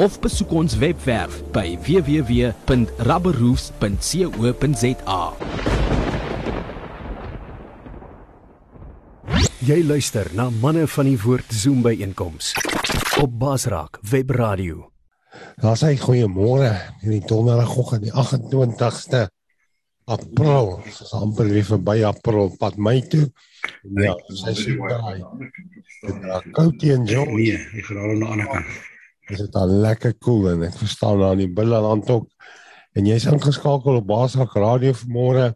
of besoek ons webwerf by www.rubberroofs.co.za. Jy luister na manne van die woord Zoom by einkoms op Basraak Web Radio. Daar sê goeiemôre hierdie donderdagoggend die 28ste April. Ons amper weer verby April pad Mei toe. Ja, sy sê daai. Dit raak koud hier in Joburg. Nee, ek gaan aan die ander kant. Dit is al lekker koel cool, en ek verstaan daar in die Billerland ook. En jy's ingeskakel op Basrak Radio vanmôre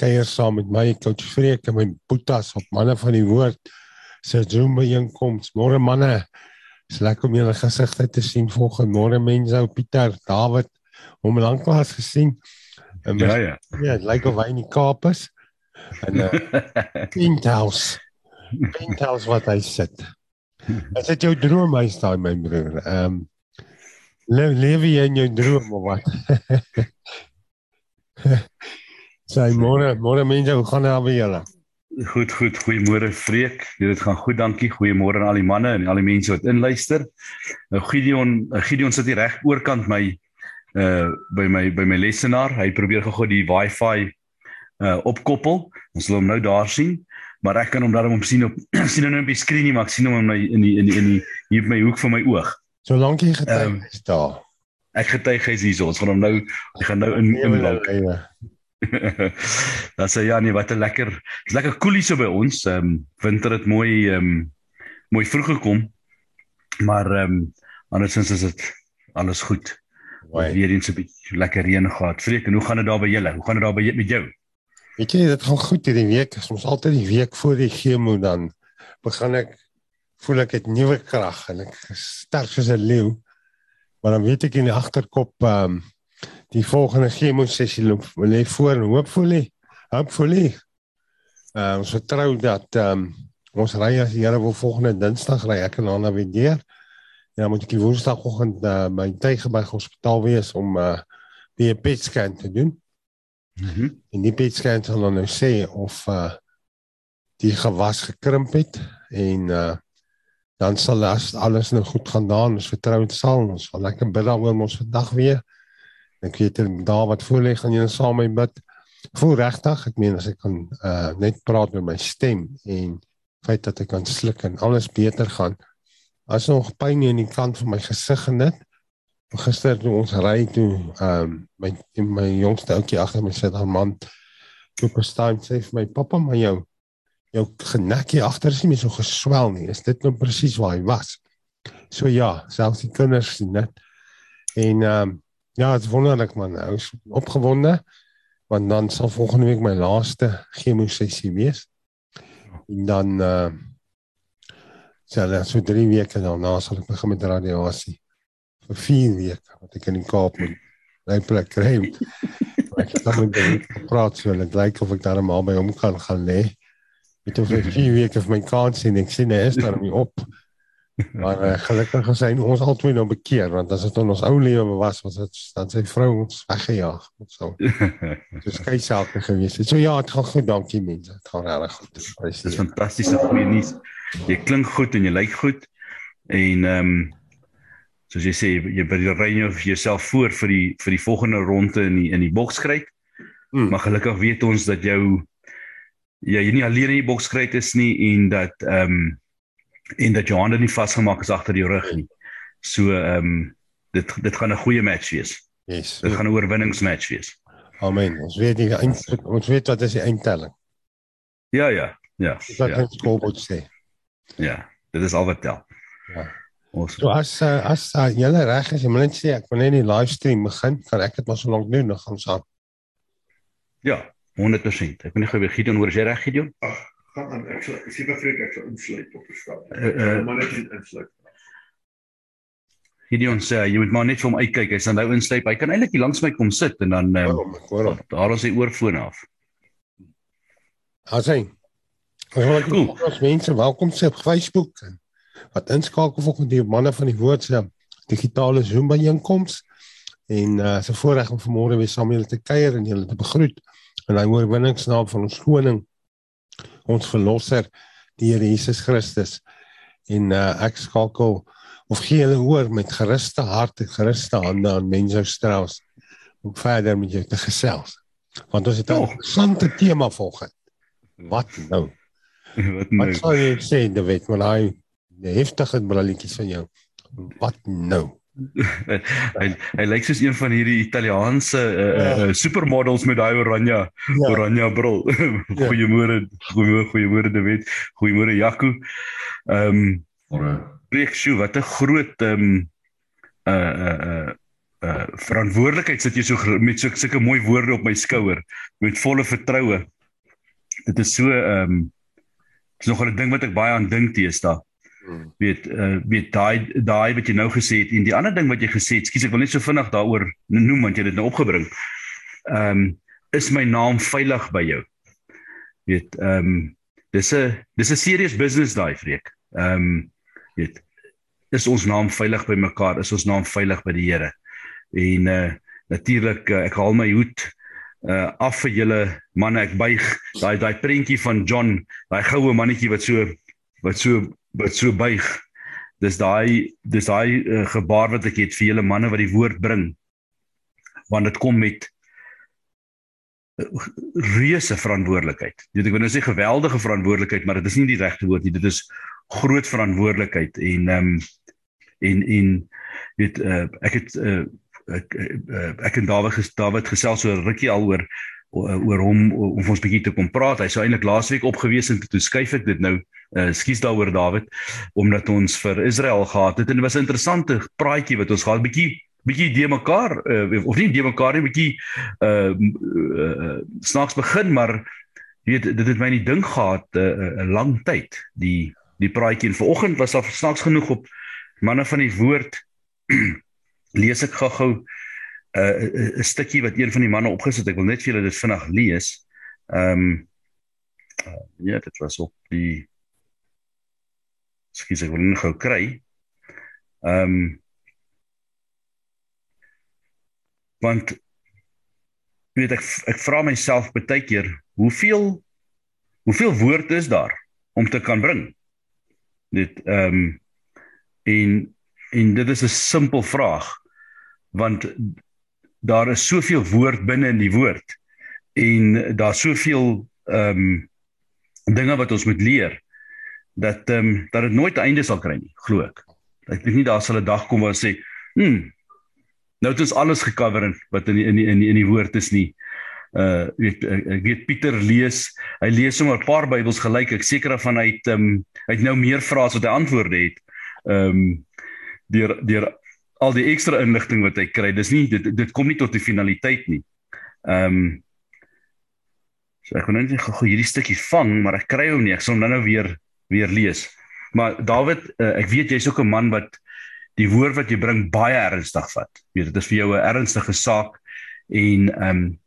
kuier saam met my coach Freek en my boetas op manne van die woord se Zoom byeenkoms. Môre manne. Dis lekker om julle gesigte te sien volgende môre mense ou Pieter, David, hom lanklaas gesien. En ja ja. Ja, dit lyk of hy in die Kaap is. En uh, penthouse. Penthouse wat hy sit. Is dit jou droomhuis daai my broer? Ehm um, leef jy in jou droom of wat? Sy môre môre mense, hoe gaan dit al by julle? Goed, goed. Goeiemôre Freek. Dit gaan goed, dankie. Goeiemôre aan al die manne en al die mense wat inluister. Nou Gideon, Gideon sit hier reg oorkant my uh by my by my lesenaar. Hy probeer gou-gou die Wi-Fi uh opkoppel. Ons sal hom nou daar sien. Maar ek kan hom daarom sien op sien hom op die skerm nie, maar ek sien hom in die in die in die, in die hier op my hoek van my oog. Solank jy getuig um, is daar. Ek getuig hy's hier. Ons gaan hom nou ek gaan nou in inbou. Dan sê ja nee, wat 'n lekker. Dis lekker koelie so by ons. Ehm um, winter het mooi ehm um, mooi vroeg gekom. Maar ehm um, andersins is dit alles goed. Weer eens 'n bietjie lekker reën gehad. Vreek, en hoe gaan dit daar by julle? Hoe gaan dit daar by met jou? Weet jy, dit gaan goed hierdie week. Ons altyd die week voor die chemo dan begin ek voel ek het nuwe krag en ek sterk soos 'n leeu. Maar dan weet ek in die agterkop ehm um, die volgende chemo sessie loop lê voor en hopefully hopefully uh, ons vertrou dat um, ons ry as die Here wil volgende Dinsdag ry ek en dan weer deur. Ja, moet ek Woensdagoggend uh, by Tygerberg Hospitaal wees om uh, 'n PET scan te doen. Mm en die scan sal dan nou sê of uh, die gewas gekrimp het en uh, dan sal alles nou goed gaan daar. Ons vertrou dit sal ons sal lekker bid daaroor ons vandag weer. Ek weet daar wat voor lê gaan jy saam my bid. Voel regtig, ek meen as ek kan uh net praat met my stem en feit dat ek kan sluk en alles beter gaan. As nog pyn in die kant van my gesig en dit. Gister toe ons ry toe um my my jongste ouetjie agter my sit 'n man toe op staan sê vir my pappa maar jou jou genekkie agter is nie meer so geswel nie. Is dit nou presies waar hy was? So ja, selfs die kinders sien dit. En um Ja, dit is wonderlik man. Ek is opgewonde want dan sal volgende week my laaste chemo sessie wees. En dan uh sal dit so 3 weke daarna sal ek begin met radiasie vir 4 weke wat ek in die Kaap moet bly plek kry. ek het dan met hom gepraat so en dit lyk of ek daar maar by hom kan gaan lê. Weet of ek 4 weke vir my kans sien. Ek sien hy is daar om op. Maar uh, gelukkig is hy ons albei nou bekeer want as dit ons ou lewe was was dit dan sy vrou ons weggejaag of so. Dis skei sake gewees. So ja, dit gaan goed, dankie mense. Dit gaan regtig goed. Dis is fantastiese goeie nuus. Jy klink goed en jy lyk goed. En ehm um, soos jy sê, jy berei jou vir jouself voor vir die vir die volgende ronde in die in die bokskryt. Mm. Maar gelukkig weet ons dat jou jy nie alleen in die bokskryt is nie en dat ehm um, en dat jou hande nie vasgemaak is agter jou rug nie. So ehm um, dit dit gaan 'n goeie match wees. Yes. Dit gaan 'n oorwinningsmatch wees. Amen. Ons weet die eind, ons weet wat is die eindtelling. Ja ja, ja. Dis wat ja. ons skoolbord sê. Ja, dit is al wat tel. Ja. Ons so as uh, as uh, julle reg is, jy moet net sê ek wil net die livestream begin, kan ek dit maar so lank doen, dan gaan ons aan. Ja, 100%. Ek weet nie gou weer Gideon hoor as jy reg Gideon? Ag, gaan aan. Ek sal ek sê bevreek ek sal insluit op verstaan. Eh, eh. Maar net insluit. Gideon sê jy moet maar net vir hom uitkyk. Hy's nou insluip. Hy kan eintlik hier langs my kom sit en dan ehm Oh, ek hoor hom. daar is sy oorfoon af. Hy. Ons wil cool. ons mense welkom sê op Facebook en wat inskakel volgens die manne van die woord se digitale Zoom byeenkoms en uh se voorreg om vanmôre weer saam julle te kuier en julle te begroet in hy oorwinningsnaam van ons koning ons verlosser die Here Jesus Christus en uh ek skakel of gee julle hoor met geruste hart en geruste hande aan mense Strauss om verder met jou te gesels want ons het 'n Ja. interessante tema volgens Wat nou? Wat nou? Wat sou jy sê, David, met daai heftige brilletjies van jou? Wat nou? hy hy lyk soos een van hierdie Italiaanse uh, uh, uh, supermodels met daai oranje Ja. oranje bril. Ja. goeiemôre, goeiemôre, goeiemôre David. Goeiemôre Jaco. Ehm um, Breek sjoe, wat 'n groot ehm um, uh uh uh uh verantwoordelikheid sit jy so met so sulke mooi woorde op my skouer met volle vertroue. Dit is so ehm um, dis nog 'n ding wat ek baie aan dink tees daar Hmm. weet uh, weet daai daai wat jy nou gesê het en die ander ding wat jy gesê het, skus ek wil net so vinnig daaroor noem want jy het dit nou opgebring. Ehm um, is my naam veilig by jou? Weet ehm um, dis 'n dis 'n serious business daai vreek. Ehm um, weet is ons naam veilig by mekaar? Is ons naam veilig by die Here? En uh natuurlik uh, ek haal my hoed uh af vir julle manne ek buig daai daai prentjie van John daai goue mannetjie wat so wat so wat so buig dis daai dis daai uh, gebaar wat ek het vir julle manne wat die woord bring want dit kom met uh, reuse verantwoordelikheid. Weet ek wil nou sê geweldige verantwoordelikheid, maar dit is nie die regte woord nie. Dit is groot verantwoordelikheid en ehm um, en en weet uh, ek het uh, ek uh, ek en Dawid ges, Dawid gesels so rukkie al oor oor hom om ons bietjie te kom praat. Hy sou eintlik laasweek opgewees en toe skuif ek dit nou. Uh, Skus daaroor Dawid omdat ons vir Israel gehad het en dit was 'n interessante praatjie wat ons gehad bietjie bietjie de mekaar uh, of nie de mekaar nie bietjie uh, uh snaaks begin maar jy weet dit het my in die ding gehad 'n uh, uh, lang tyd die die praatjie en vanoggend was daar snaaks genoeg op manne van die woord lees ek gou-gou 'n uh, 'n stukkie wat een van die manne opgesit ek wil net vir julle dit vinnig lees. Ehm um, uh, ja dit was op die Skus ek wil net gou kry. Ehm um, want weet ek ek vra myself baie keer hoeveel hoeveel woord is daar om te kan bring? Dit ehm um, en en dit is 'n simpel vraag want daar is soveel woord binne in die woord en daar's soveel ehm um, dinge wat ons moet leer dat ehm um, dat dit nooit 'n einde sal kry nie glo ek. Ek dink nie daar sal 'n dag kom waar sê hm nou het ons alles gekover in wat in die, in die, in die, in die woord is nie. Uh weet ek, weet Pieter lees hy lees sommer 'n paar Bybels gelyk. Ek seker van hy het um, hy het nou meer vrae as wat hy antwoorde het ehm um, deur deur al die ekstra inligting wat hy kry. Dis nie dit dit kom nie tot die finaliteit nie. Ehm um, so ek kon net gou hierdie stukkie vang maar ek kry hom nie. Ek sal hom nou weer weer lees. Maar David uh, ek weet jy's ook 'n man wat die woord wat jy bring baie ernstig vat. Weet dit is vir jou 'n ernstige saak en ehm um,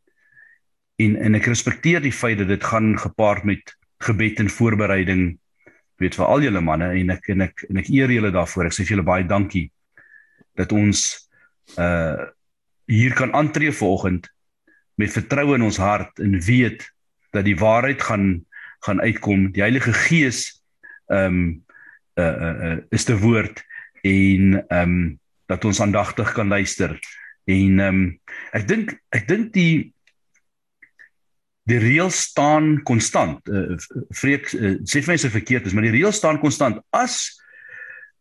en en ek respekteer die feit dat dit gaan gepaard met gebed en voorbereiding weet vir al julle manne en ek en ek en ek eer julle daarvoor. Ek sê vir julle baie dankie dat ons uh hier kan aantree vanoggend met vertroue in ons hart en weet dat die waarheid gaan gaan uitkom. Die Heilige Gees ehm um, uh, uh, uh is te woord en ehm um, dat ons aandagtig kan luister. En ehm um, ek dink ek dink die die reël staan konstant. Uh, Vreek uh, sê vir my se verkeerd is, maar die reël staan konstant. As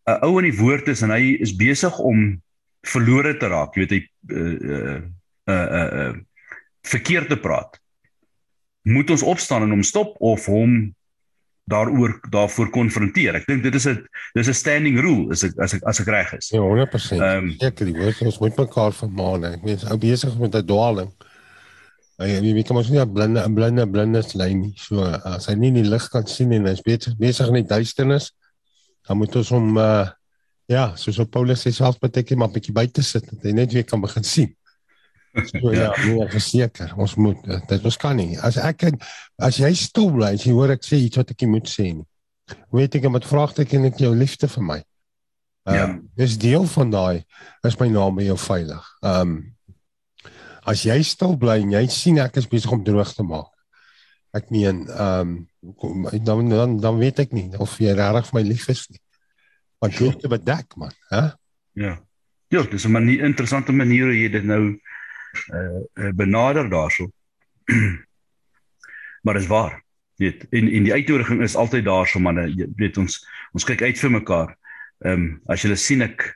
'n ou in die woord is en hy is besig om verlore te raak, jy weet hy uh uh uh, uh, verkeerd te praat. Moet ons opstaan en hom stop of hom daaroor daarvoor konfronteer. Ek dink dit is 'n dis 'n standing rule as ek as ek as ek reg is. Ja, 100%. Ehm, Um, Seker die woord ons moet mekaar vermaan. Ek meen ou besig met 'n dwaling. Hy jy weet kom ons nie 'n blinde blinde blindes lyn nie. So as hy nie die lig kan sien en hy's besig besig in die duisternis, dan moet ons hom uh ja, soos op Paulus sê self beteken maar 'n bietjie buite sit dat hy net weer kan begin sien. So ja, nee, verseker, ons moet dit ons kan nie. As ek as jy stil bly, as jy hoor ek sê iets wat ek moet sê nie. Weet ek met vraagteken ek jou liefde vir my. Ehm um, ja. dis deel van daai is my naam by jou veilig. Ehm um, as jy stil bly en jy sien ek is besig om droog te maak. Ek meen ehm um, dan, dan dan weet ek nie of jy regtig vir my lief is nie. Want jy het bedek man, hè? Ja. Ja, dis 'n manier interessante manier hoe jy dit nou uh, benader daarso. maar is waar. Weet, en en die uitnodiging is altyd daarso manne, weet ons ons kyk uit vir mekaar. Ehm um, as jy sien ek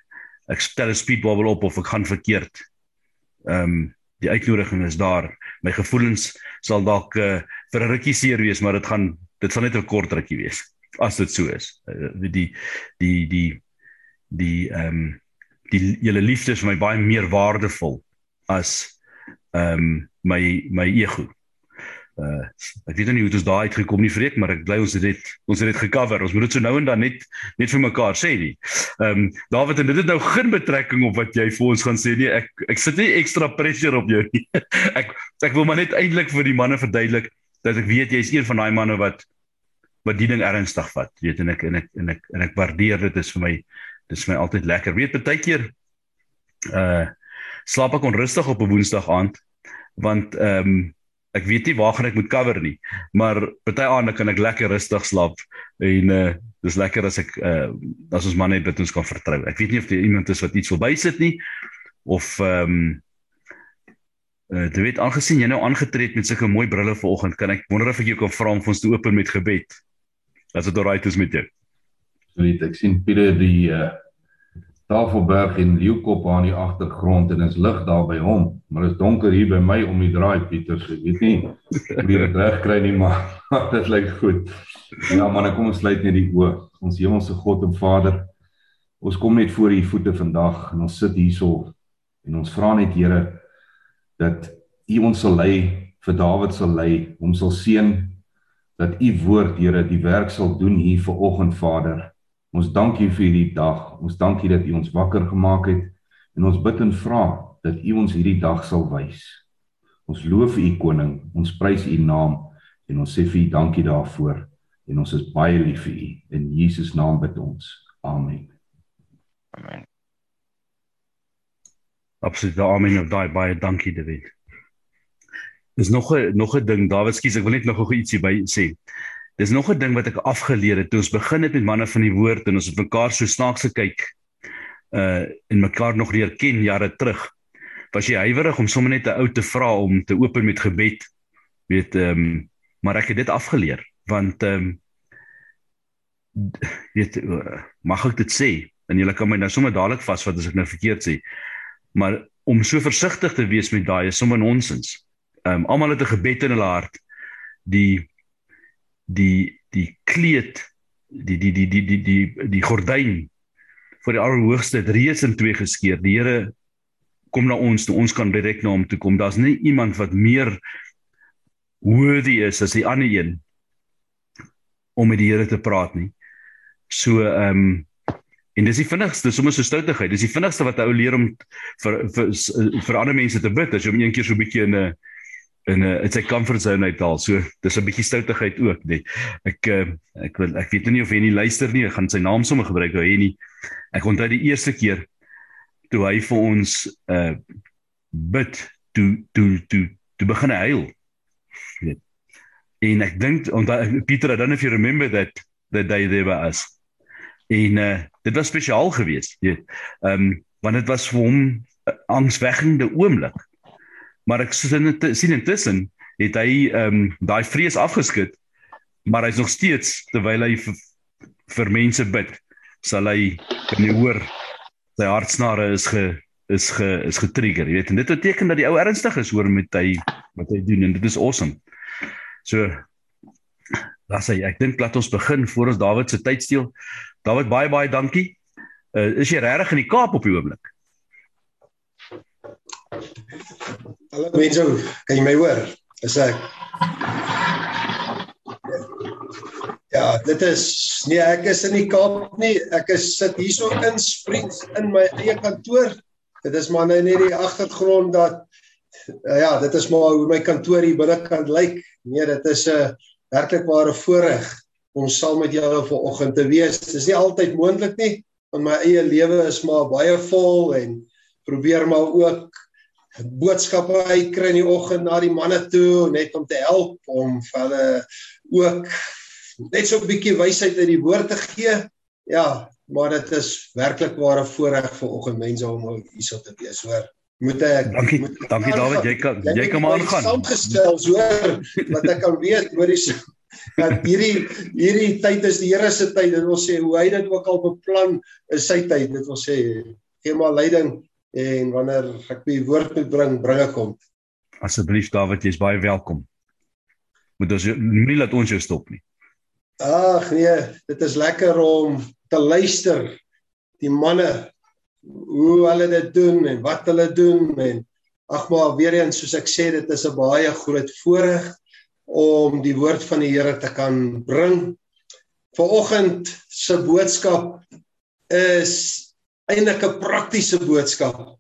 ek stel 'n speedbubble op of ek gaan verkeerd. Ehm um, die uitnodiging is daar. My gevoelens sal dalk uh, vir 'n rukkie seer wees, maar dit gaan dit sal net 'n kort rukkie wees as dit so is. Uh, die die die die ehm um, die julle liefde is vir my baie meer waardevol as ehm um, my my ego. Uh ek weet nie hoe dit ons daai uitgekom nie vreek, maar ek bly ons het dit ons het dit gecover. Ons moet dit so nou en dan net net vir mekaar sê nie. Ehm um, David en dit het nou geen betrekking op wat jy vir ons gaan sê nie. Ek ek sit nie ekstra pressure op jou nie. ek ek wil maar net eintlik vir die manne verduidelik dat ek weet jy is een van daai manne wat wat die ding ernstig vat. Jy weet en ek en ek en ek en ek waardeer dit is vir my dit is vir my altyd lekker. Weet baie keer uh slaap ek onrustig op 'n woensdag aand want ehm um, ek weet nie waar gaan ek moet cover nie maar party aande kan ek lekker rustig slaap en uh dis lekker as ek uh as ons man net dit ons kan vertrou. Ek weet nie of jy iemand is wat iets wil bysit nie of ehm um, uh jy weet aangesien jy nou aangetree het met sulke mooi brille vanoggend kan ek wonder of ek jou kan vra om vir ons te open met gebed. As dit alright is met jou. Absoluut. Ek sien Pieter die uh Tafelberg en Leeukop aan die agtergrond en is lig daar by hom. Maar dit is donker hier by my om die draai Pieter, so ek weet nie hoe dit reg kry nie, maar dit lyk goed. Ja man, kom ons sluit net die oë. Ons hemelse God en Vader, ons kom net voor U voete vandag en ons sit hierso en ons vra net Here dat U ons sal lei, vir Dawid sal lei, hom sal seën dat U woord Here die werk sal doen hier vir oggend Vader Ons dank U vir hierdie dag. Ons dank U dat U ons wakker gemaak het en ons bid en vra dat U ons hierdie dag sal wys. Ons loof U koning, ons prys U naam en ons sê vir U dankie daarvoor en ons is baie lief vir U. In Jesus naam bid ons. Amen. Amen. Absoluut. Amen. Of daai baie dankie David. Dis nog 'n nog 'n ding, Dawid, skus, ek wil net nog gou ietsie by sê. Dis nog 'n ding wat ek afgeleer het toe ons begin het met manne van die woord en ons het mekaar so snaaks gekyk uh en mekaar nog leer ken jare terug. Was jy huiwerig om sommer net 'n ou te vra om te open met gebed? Weet ehm um, maar ek het dit afgeleer want ehm um, weet uh, mag ek dit sê? En julle kan my nou sommer dadelik vasvat as ek nou verkeerd sê. Maar om so versigtig te wees met daai is sommer nonsens. Ehm um, almal het 'n gebed in hulle hart. Die die die kleed die die die die die die die gordyn vir die allerhoogste het reeds in twee geskeur. Die Here kom na ons, toe ons kan direk na hom toe kom. Daar's nie iemand wat meer worthy is as die ander een om met die Here te praat nie. So ehm um, en dis die vinnigste, sommer so stoutigheid. Dis die vinnigste wat 'n ou leer om vir vir vir ander mense te bid as jy om een keer so 'n bietjie in 'n in 'n dit sy comfort zone uithaal. So dis 'n bietjie stoutigheid ook, nee. Ek uh, ek wil ek weet nie of hy nie luister nie. Ek gaan sy naam sommer gebruik hoe hy nie. Ek onthou die eerste keer toe hy vir ons uh bid toe toe toe toe begin hy huil. Weet. En ek dink onthou Pieter, I don't know if you remember that that day there was. En uh dit was spesiaal geweest, weet. Ehm um, want dit was vir hom 'n angswekkende oomblik maar ek sien sien intussen het hy ehm um, daai vrees afgeskit maar hy's nog steeds terwyl hy vir, vir mense bid sal hy kan jy hoor sy hartsnare is ge is ge is getrigger jy weet. En dit beteken dat die ou ernstig is oor met hy wat hy doen en dit is awesome. So laat sy ek dink laat ons begin voor ons Dawid se tyd steel Dawid baie baie dankie uh, is jy regtig in die Kaap op die oomblik Hallo mense, kan jy my hoor? Is ek Ja, dit is nee, ek is in die Kaap nie. Ek is sit hierso in Springs in my eie kantoor. Dit is maar nou net die agtergrond dat ja, dit is maar hoe my kantoor hier binnekant lyk. Nee, dit is 'n uh, werklik ware voorreg om saam met julle vanoggend te wees. Dit is nie altyd moontlik nie, want my eie lewe is maar baie vol en probeer maar ook boodskappe uitkry in die oggend na die manne toe net om te help om vir hulle ook net so 'n bietjie wysheid uit die woord te gee. Ja, maar dit is werklik ware voorreg vir oggend mense om hierso te wees, hoor. Moet ek Dankie. moet ek Dankie David, jy kan jy kan maar aangaan. Saamgestel, hoor, wat ek kan weet, hoor die dat hierdie hierdie tyd is die Here se tyd. Dit wil sê hoe hy dit ook al beplan is sy tyd. Dit wil sê gee maar leiding en wanneer ek die woord moet bring, bring ek hom. Asseblief David, jy's baie welkom. Moet ons moenie laat ons jou stop nie. Ag nee, dit is lekker om te luister die manne hoe hulle dit doen en wat hulle doen en ag maar weer eens soos ek sê dit is 'n baie groot voorreg om die woord van die Here te kan bring. Vanoggend se boodskap is eintlik 'n praktiese boodskap.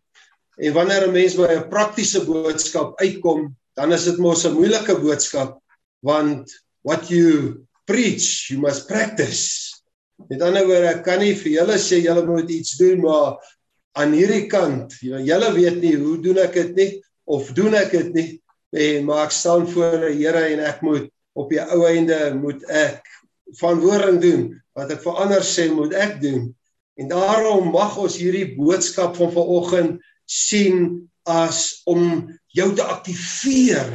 En wanneer 'n mens by 'n praktiese boodskap uitkom, dan is dit mos 'n moeilike boodskap want what you preach, you must practice. Met ander woorde, ek kan nie vir julle sê julle moet iets doen, maar aan hierdie kant, julle weet nie hoe doen ek dit nie of doen ek dit nie, en maar ek staan voor die Here en ek moet op die ou einde moet ek verantwoording doen wat ek vir ander sê moet ek doen. En daarom mag ons hierdie boodskap van vanoggend sien as om jou te aktiveer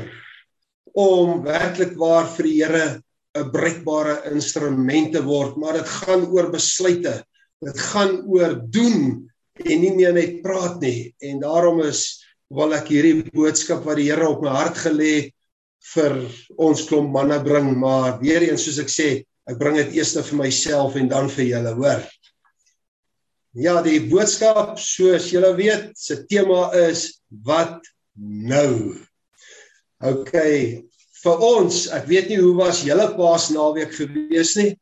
om werklik waar vir die Here 'n bruikbare instrument te word, maar dit gaan oor besluite. Dit gaan oor doen en nie meer net praat nie. En daarom is wil ek hierdie boodskap wat die Here op my hart gelê het vir ons klomp manne bring, maar weer eens soos ek sê, ek bring dit eers vir myself en dan vir julle, hoor. Ja, die boodskap, soos julle weet, se tema is wat nou. OK, vir ons, ek weet nie hoe was julle Paasnaweek gewees nie,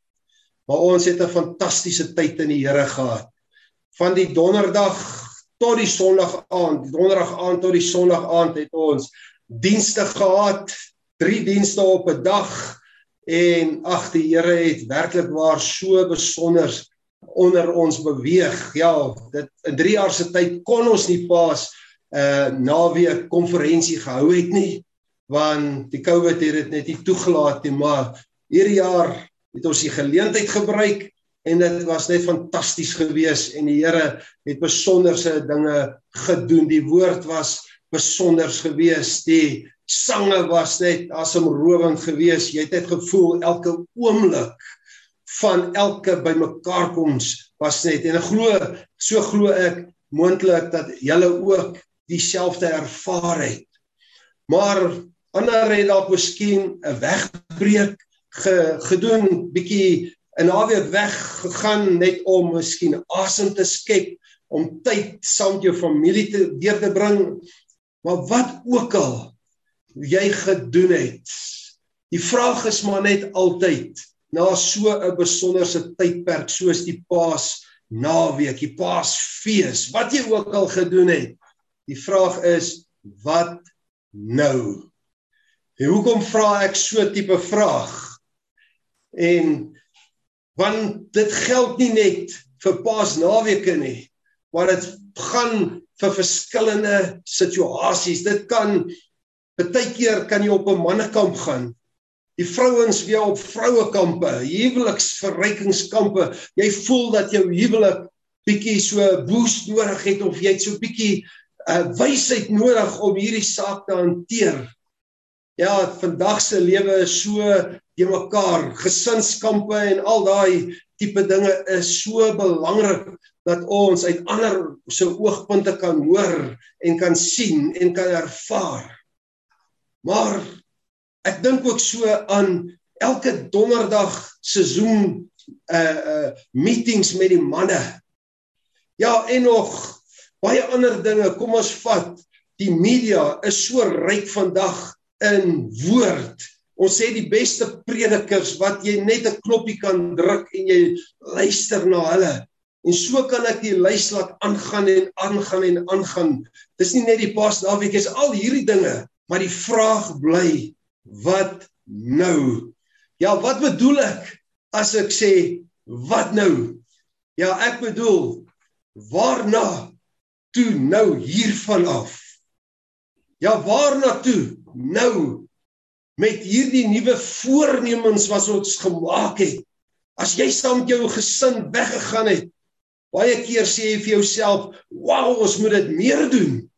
maar ons het 'n fantastiese tyd in die Here gehad. Van die donderdag tot die sonderdag aand, donderdag aand tot die sonderdag aand het ons dienste gehad, drie dienste op 'n dag en ag die Here het werklik waar so besonder onder ons beweeg. Ja, dit in 3 jaar se tyd kon ons nie pas 'n uh, naweek konferensie gehou het nie want die COVID het dit net nie toegelaat nie, maar hierdie jaar het ons die geleentheid gebruik en dit was net fantasties geweest en die Here het besonderse dinge gedoen. Die woord was besonders geweest. Die sange was net asemrowend geweest. Jy het net gevoel elke oomblik van elke bymekaarkoms was net en ek glo so glo ek moontlik dat julle ook dieselfde ervaar het. Maar ander het dalk miskien 'n wegbreek ge, gedoen, bietjie 'n naweek weggegaan net om miskien asem te skep, om tyd saam met jou familie te deur te bring. Maar wat ook al jy gedoen het, die vraag is maar net altyd na so 'n besonderse tydperk soos die Paas naweek, die Paasfees, wat jy ook al gedoen het. Die vraag is wat nou? En hoekom vra ek so tipe vraag? En want dit geld nie net vir Paasnaweke nie, maar dit gaan vir verskillende situasies. Dit kan baie keer kan jy op 'n mannekamp gaan. Die vrouens weer op vrouekampe, huweliksverrykingskampe. Jy voel dat jou huwelik bietjie so boost nodig het of jy het so bietjie uh, wysheid nodig om hierdie saak te hanteer. Ja, vandag se lewe is so jy mekaar gesinskampe en al daai tipe dinge is so belangrik dat ons uit ander se oogpunte kan hoor en kan sien en kan ervaar. Maar ek dink ook so aan elke donderdag se Zoom uh uh meetings met die manne. Ja, en nog baie ander dinge. Kom ons vat die media is so ryk vandag in woord. Ons sê die beste predikers wat jy net 'n knoppie kan druk en jy luister na hulle. En so kan ek die lys laat aangaan en aangaan en aangaan. Dis nie net die pas naweek is al hierdie dinge, maar die vraag bly wat nou? Ja, wat bedoel ek as ek sê wat nou? Ja, ek bedoel waarna toe nou hiervan af? Ja, waarna toe nou met hierdie nuwe voornemens wat ons gemaak het? As jy saam met jou gesin weggegaan het, baie keer sê jy vir jouself, "Wow, ons moet dit meer doen."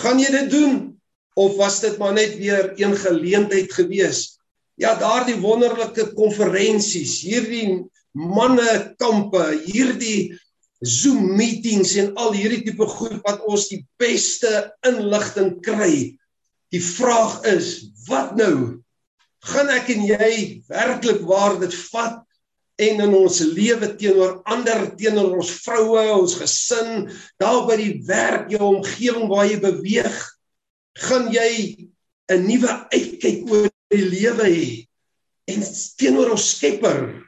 Gaan jy dit doen of was dit maar net weer een geleentheid gewees? Ja, daardie wonderlike konferensies, hierdie manne kampe, hierdie Zoom meetings en al hierdie tipe goed wat ons die beste inligting kry. Die vraag is, wat nou? Gaan ek en jy werklik waar dit vat en in ons lewe teenoor ander, teenoor ons vroue, ons gesin, daar by die werk, jou omgewing waar jy beweeg, gaan jy 'n nuwe uitkyk oor die lewe hê en teenoor ons Skepper.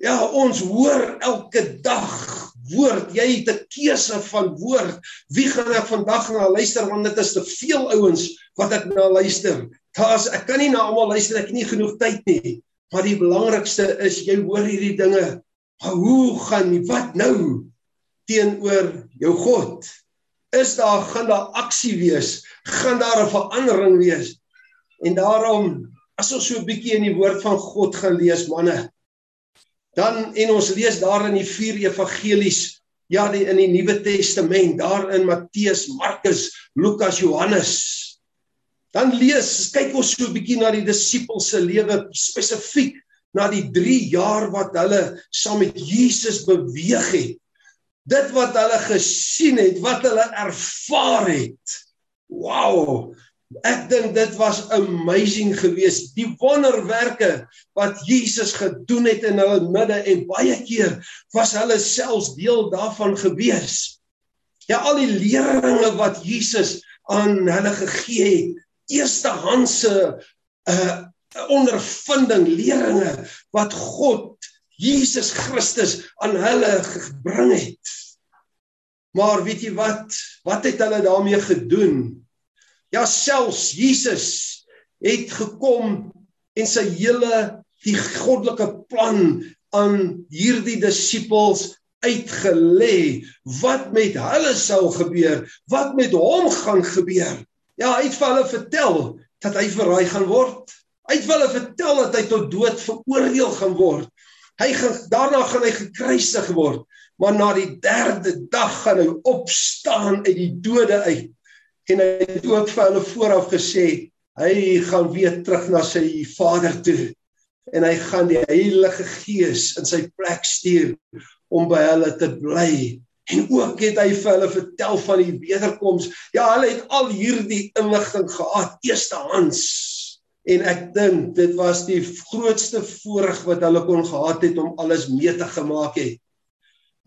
Ja, ons hoor elke dag woord. Jy het 'n keuse van woord. Wie gaan ek vandag na luister want dit is te veel ouens wat ek na luister. Daar's ek kan nie na almal luister, ek het nie genoeg tyd nie. Maar die belangrikste is jy hoor hierdie dinge. Maar hoe gaan nie wat nou teenoor jou God? Is daar gaan daar aksie wees? Gaan daar 'n verandering wees? En daarom as ons so 'n bietjie in die woord van God gaan lees, manne, Dan en ons lees daar in die vier evangelies, ja, die in die Nuwe Testament, daar in Matteus, Markus, Lukas, Johannes. Dan lees, kyk ons so 'n bietjie na die disippels se lewe spesifiek na die 3 jaar wat hulle saam met Jesus beweeg het. Dit wat hulle gesien het, wat hulle ervaar het. Wow, Ek dink dit was amazing geweest die wonderwerke wat Jesus gedoen het in hulle midde en baie keer was hulle selfs deel daarvan gewees. Ja al die leringe wat Jesus aan hulle gegee het, eerstehandse uh ondervinding leringe wat God Jesus Christus aan hulle gebring het. Maar weet jy wat? Wat het hulle daarmee gedoen? Ja selfs Jesus het gekom en sy hele die goddelike plan aan hierdie disippels uitgelê wat met hulle sou gebeur, wat met hom gaan gebeur. Ja, hy het vir hulle vertel dat hy verraai gaan word. Hy het hulle vertel dat hy tot dood veroordeel gaan word. Hy gaan daarna gaan hy gekruisig word, maar na die 3de dag gaan hy opstaan uit die dode uit en hy het ook vir hulle vooraf gesê hy gaan weer terug na sy Vader toe. En hy gaan die Heilige Gees in sy plek stuur om by hulle te bly. En ook het hy vir hulle vertel van die wederkoms. Ja hulle het al hierdie inligting gehad eerstehands. En ek dink dit was die grootste voorreg wat hulle kon gehad het om alles mee te gemaak het.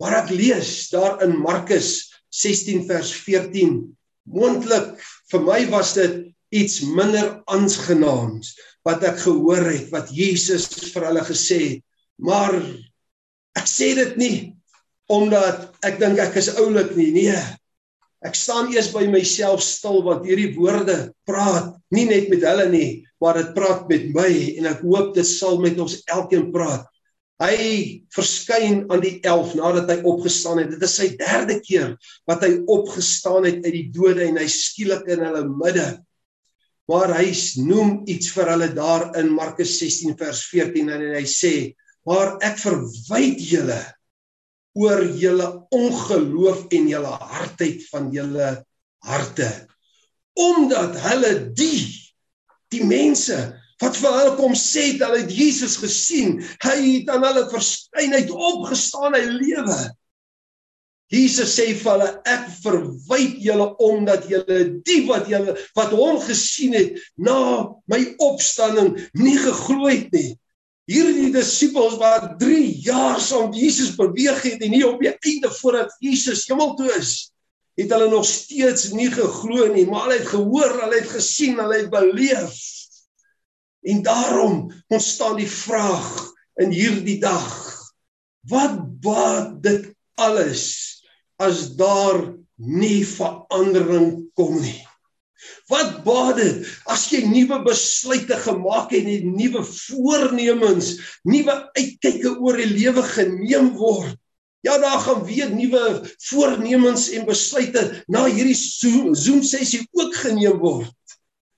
Maar ek lees daar in Markus 16 vers 14 moontlik vir my was dit iets minder aangenaams wat ek gehoor het wat Jesus vir hulle gesê het. Maar ek sê dit nie omdat ek dink ek is oulik nie nee. Ek staan eers by myself stil want hierdie woorde praat nie net met hulle nie maar dit praat met my en ek hoop dit sal met ons elkeen praat Hy verskyn aan die 11 nadat hy opgestaan het. Dit is sy derde keer wat hy opgestaan het uit die dode en hy skielik in hulle midde. Maar hy noem iets vir hulle daar in Markus 16 vers 14 en hy sê: "Maar ek verwyd julle oor julle ongeloof en julle hardheid van julle harte omdat hulle die die mense wat vir hulle kom sê dat hulle Jesus gesien. Hy het aan hulle verskyn, hy het opgestaan, hy lewe. Jesus sê vir hulle ek verwyd julle omdat julle die wat julle wat hom gesien het na my opstanding nie geglo het nie. Hierdie disippels wat 3 jaar saam Jesus beweeg het en nie op die einde voordat Jesus hemel toe is het hulle nog steeds nie geglo nie, maar hulle het gehoor, hulle het gesien, hulle het beleef. En daarom ontstaan die vraag in hierdie dag: Wat baat dit alles as daar nie verandering kom nie? Wat baat dit as jy nuwe besluite gemaak het en nuwe voornemens, nuwe uitkyke oor die lewe geneem word? Ja, daar gaan weer nuwe voornemens en besluite na hierdie Zoom sessie ook geneem word.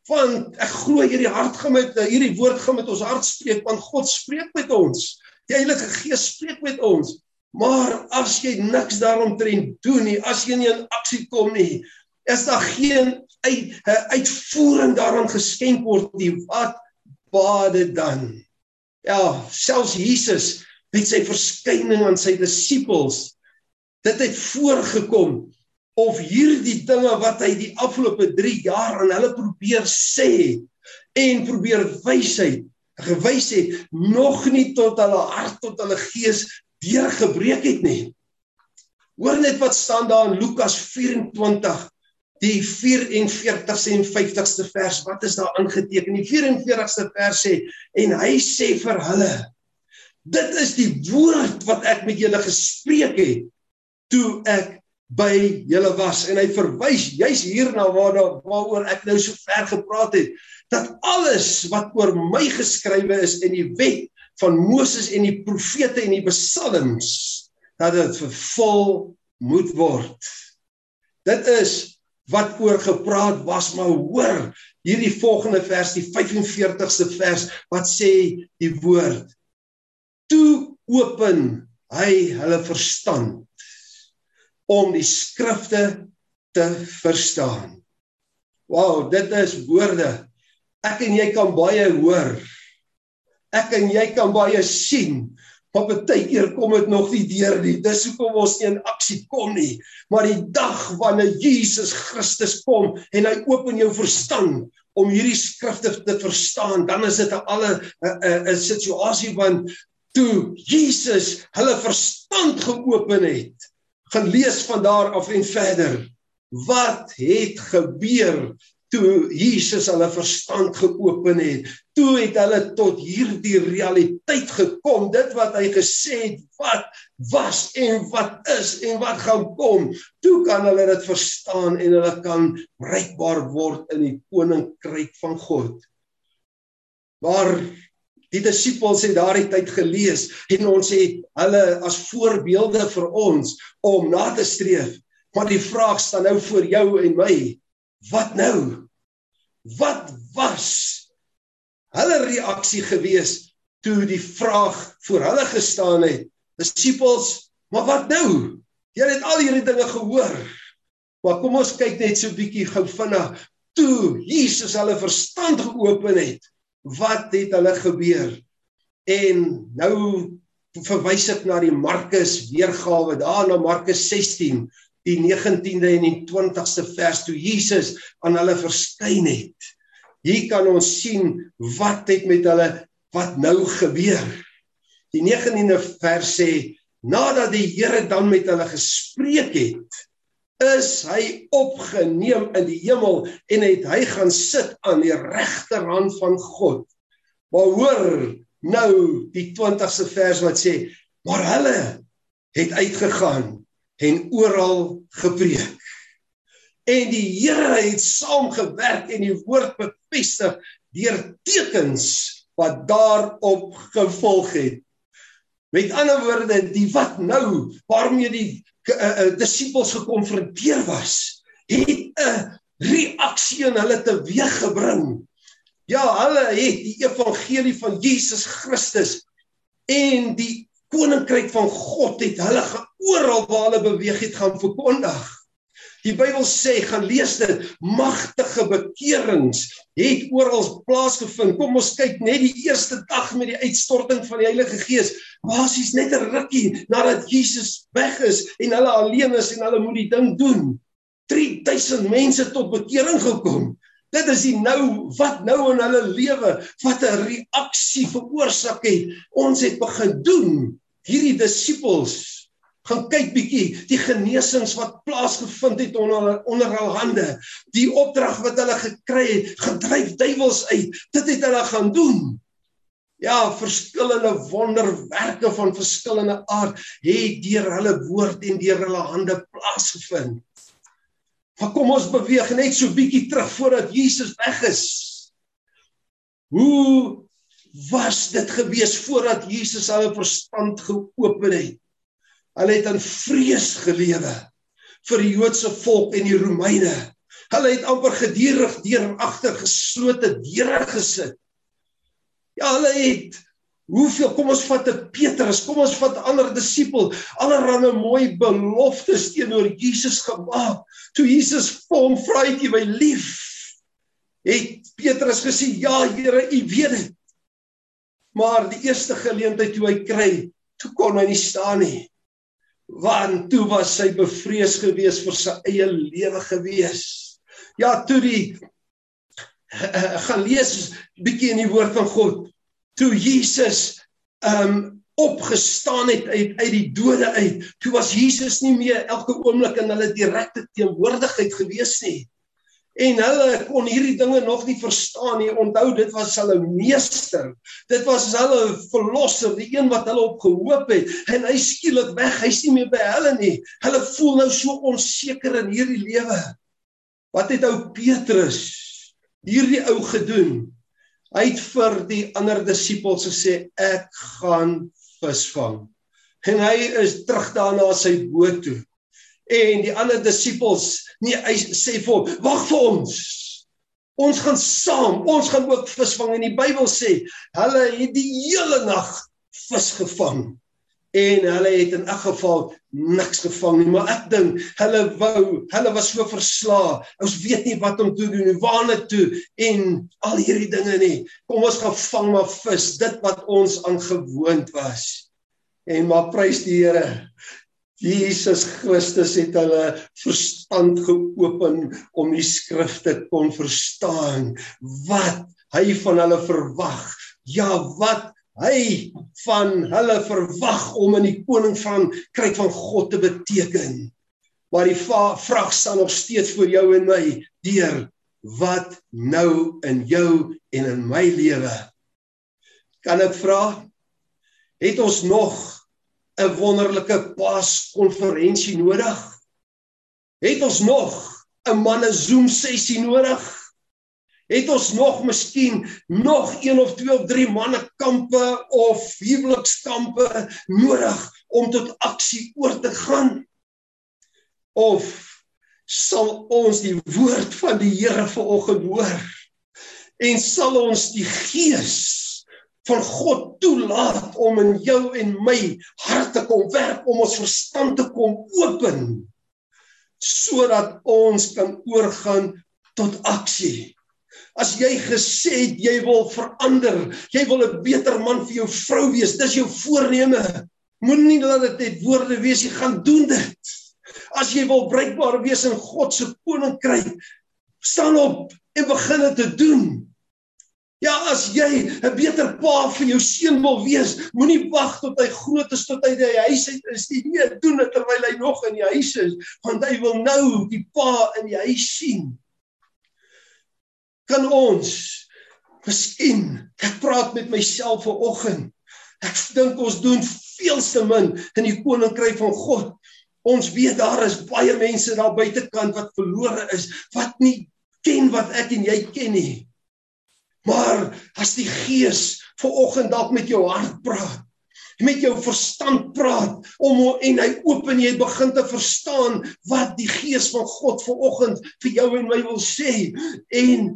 Want ek glo hierdie hart gaan met hierdie woord gaan met ons hart spreek want God spreek met ons. Die Heilige Gees spreek met ons. Maar as jy niks daaromtrent doen nie, as jy nie in aksie kom nie, is daar geen uit, uitvoering daaraan geskenk word nie. Wat bade dan? Ja, selfs Jesus met sy verskyning aan sy disippels dit het voorgekom of hierdie dinge wat hy die afgelope 3 jaar aan hulle probeer sê en probeer wysheid gewys het nog nie tot hulle hart tot hulle gees deurgebreek het nie. Hoor net wat staan daar in Lukas 24 die 44ste en 50ste vers. Wat is daar aangeteken? Die 44ste vers sê en hy sê vir hulle Dit is die woord wat ek met julle gespreek het toe ek by julle was. En hy verwys juis hierna waar daar waaroor ek nou so ver gepraat het dat alles wat oor my geskrywe is in die wet van Moses en die profete en die psalms dat dit vervul moet word. Dit is wat oor gepraat was maar hoor hierdie volgende vers die 45ste vers wat sê die woord. Toe open hy hulle verstand om die skrifte te verstaan. Wow, dit is woorde. Ek en jy kan baie hoor. Ek en jy kan baie sien. Maar baie keer kom dit nog nie deur nie. Dis hoekom ons nie in aksie kom nie. Maar die dag wanneer Jesus Christus kom en hy open jou verstand om hierdie skrifte te verstaan, dan is dit 'n alle 'n situasie van toe Jesus hulle verstand geopen het, gaan lees van daar af en verder. Wat het gebeur toe Jesus hulle verstand geopen het? Toe het hulle tot hierdie realiteit gekom, dit wat hy gesê het, wat was en wat is en wat gaan kom. Toe kan hulle dit verstaan en hulle kan bruikbaar word in die koninkryk van God. Maar Die disippels het daardie tyd gelees en ons het hulle as voorbeelde vir ons om na te streef. Maar die vraag staan nou voor jou en my. Wat nou? Wat was hulle reaksie gewees toe die vraag voor hulle gestaan het? Disippels, maar wat nou? Julle het al hierdie dinge gehoor. Maar kom ons kyk net so 'n bietjie gou vinnig toe Jesus hulle verstand geopen het wat het hulle gebeur? En nou verwys ek na die Markus weergawe daar na Markus 16 die 19de en die 20ste vers toe Jesus aan hulle verskyn het. Hier kan ons sien wat het met hulle wat nou gebeur. Die 19de vers sê nadat die Here dan met hulle gespreek het, is hy opgeneem in die hemel en het hy gaan sit aan die regterhand van God. Maar hoor nou die 20ste vers wat sê, maar hulle het uitgegaan en oral gepreek. En die Here het saamgewerk en die woord bevestig deur tekens wat daarop gevolg het. Met ander woorde, die wat nou waarmee die uh, disippels gekonfronteer was, het 'n reaksie in hulle teweeggebring. Ja, hulle het die evangelie van Jesus Christus en die koninkryk van God het hulle oral waar hulle beweeg het gaan verkondig. Die Bybel sê, gaan lees dit, magtige bekeerings het oral plaasgevind. Kom ons kyk net die eerste dag met die uitstorting van die Heilige Gees. Basies net 'n rukkie nadat Jesus weg is en hulle alleen is en hulle moet die ding doen. 3000 mense tot bekering gekom. Dit is die nou wat nou in hulle lewe wat 'n reaksie veroorsaak het. Ons het begin doen hierdie disippels Gaan kyk bietjie die genesings wat plaasgevind het onder onder hul hande. Die opdrag wat hulle gekry het, gedryf duiwels uit. Dit het hulle gaan doen. Ja, verskillende wonderwerke van verskillende aard het deur hulle woord en deur hulle hande plaasgevind. Maar kom ons beweeg net so bietjie terug voordat Jesus weg is. Hoe was dit gewees voordat Jesus hulle verstand geopen het? Hulle het in vrees gelewe vir die Joodse volk en die Romeine. Hulle het amper gedurig deur agter geslote deure gesit. Ja, hulle het hoeveel kom ons vat 'n Petrus, kom ons vat ander disipel, allerhande mooi beloftes teenoor Jesus gemaak. Toe Jesus vir hom vra het jy my lief, het Petrus gesê ja Here, U weet dit. Maar die eerste geleentheid toe hy kry, toe kon hy nie staan nie want toe was hy bevrees gewees vir sy eie lewe gewees. Ja, toe die uh, gaan lees bietjie in die woord van God. Toe Jesus um opgestaan het uit uit die dode uit, toe was Jesus nie meer elke oomblik in hulle direkte teenwoordigheid gewees nie en hulle kon hierdie dinge nog nie verstaan nie. Onthou dit was hulle meester. Dit was hulle verlosser, die een wat hulle op gehoop het en hy skielik weg. Hy's nie meer by hulle nie. Hulle voel nou so onseker in hierdie lewe. Wat het ou Petrus hierdie ou gedoen? Hy het vir die ander disippels gesê ek gaan visvang. En hy is terug daarna sy boot toe en die ander disippels nee hy sê vir hom wag vir ons. Ons gaan saam. Ons gaan ook visvang en die Bybel sê hulle het die hele nag vis gevang. En hulle het in elk geval niks gevang nie. Maar ek dink hulle wou hulle was so verslaa ons weet nie wat om te doen nie waarna toe en al hierdie dinge nie. Kom ons gaan vang maar vis dit wat ons aangewoond was. En maar prys die Here Jesus Christus het hulle verstand geopen om die skrifte kon verstaan wat hy van hulle verwag. Ja, wat hy van hulle verwag om in die koning van kryk van God te beteken. Maar die vraag staan nog steeds vir jou en my deur wat nou in jou en in my lewe. Kan ek vra het ons nog 'n wonderlike Paaskonferensie nodig? Het ons nog 'n manne Zoom sessie nodig? Het ons nog miskien nog een of twee of drie manne kampe of huwelikskampe nodig om tot aksie oor te gaan? Of sal ons die woord van die Here vanoggend hoor en sal ons die gees van God toelaat om in jou en my hart te kom werk om ons verstand te kom open sodat ons kan oorgaan tot aksie. As jy gesê het jy wil verander, jy wil 'n beter man vir jou vrou wees, dis jou voorneme. Moenie laat dit net woorde wees, jy gaan doen dit. As jy wil bruikbaar wees in God se koninkryk, staan op en begin dit te doen. Ja, as jy 'n beter pa vir jou seun wil wees, moenie wag tot hy groot is tot hy die huis uit is nie. Nee, doen dit terwyl hy nog in die huis is, want hy wil nou die pa in die huis sien. Kan ons Miskien ek praat met myself vanoggend. Ek dink ons doen veel te min in die koninkryk van God. Ons weet daar is baie mense daar buitekant wat verlore is, wat nie ken wat ek en jy ken nie. Maar as die Gees ver oggend dalk met jou hart praat, met jou verstand praat om en hy open jy begin te verstaan wat die Gees van God ver oggend vir jou en my wil sê en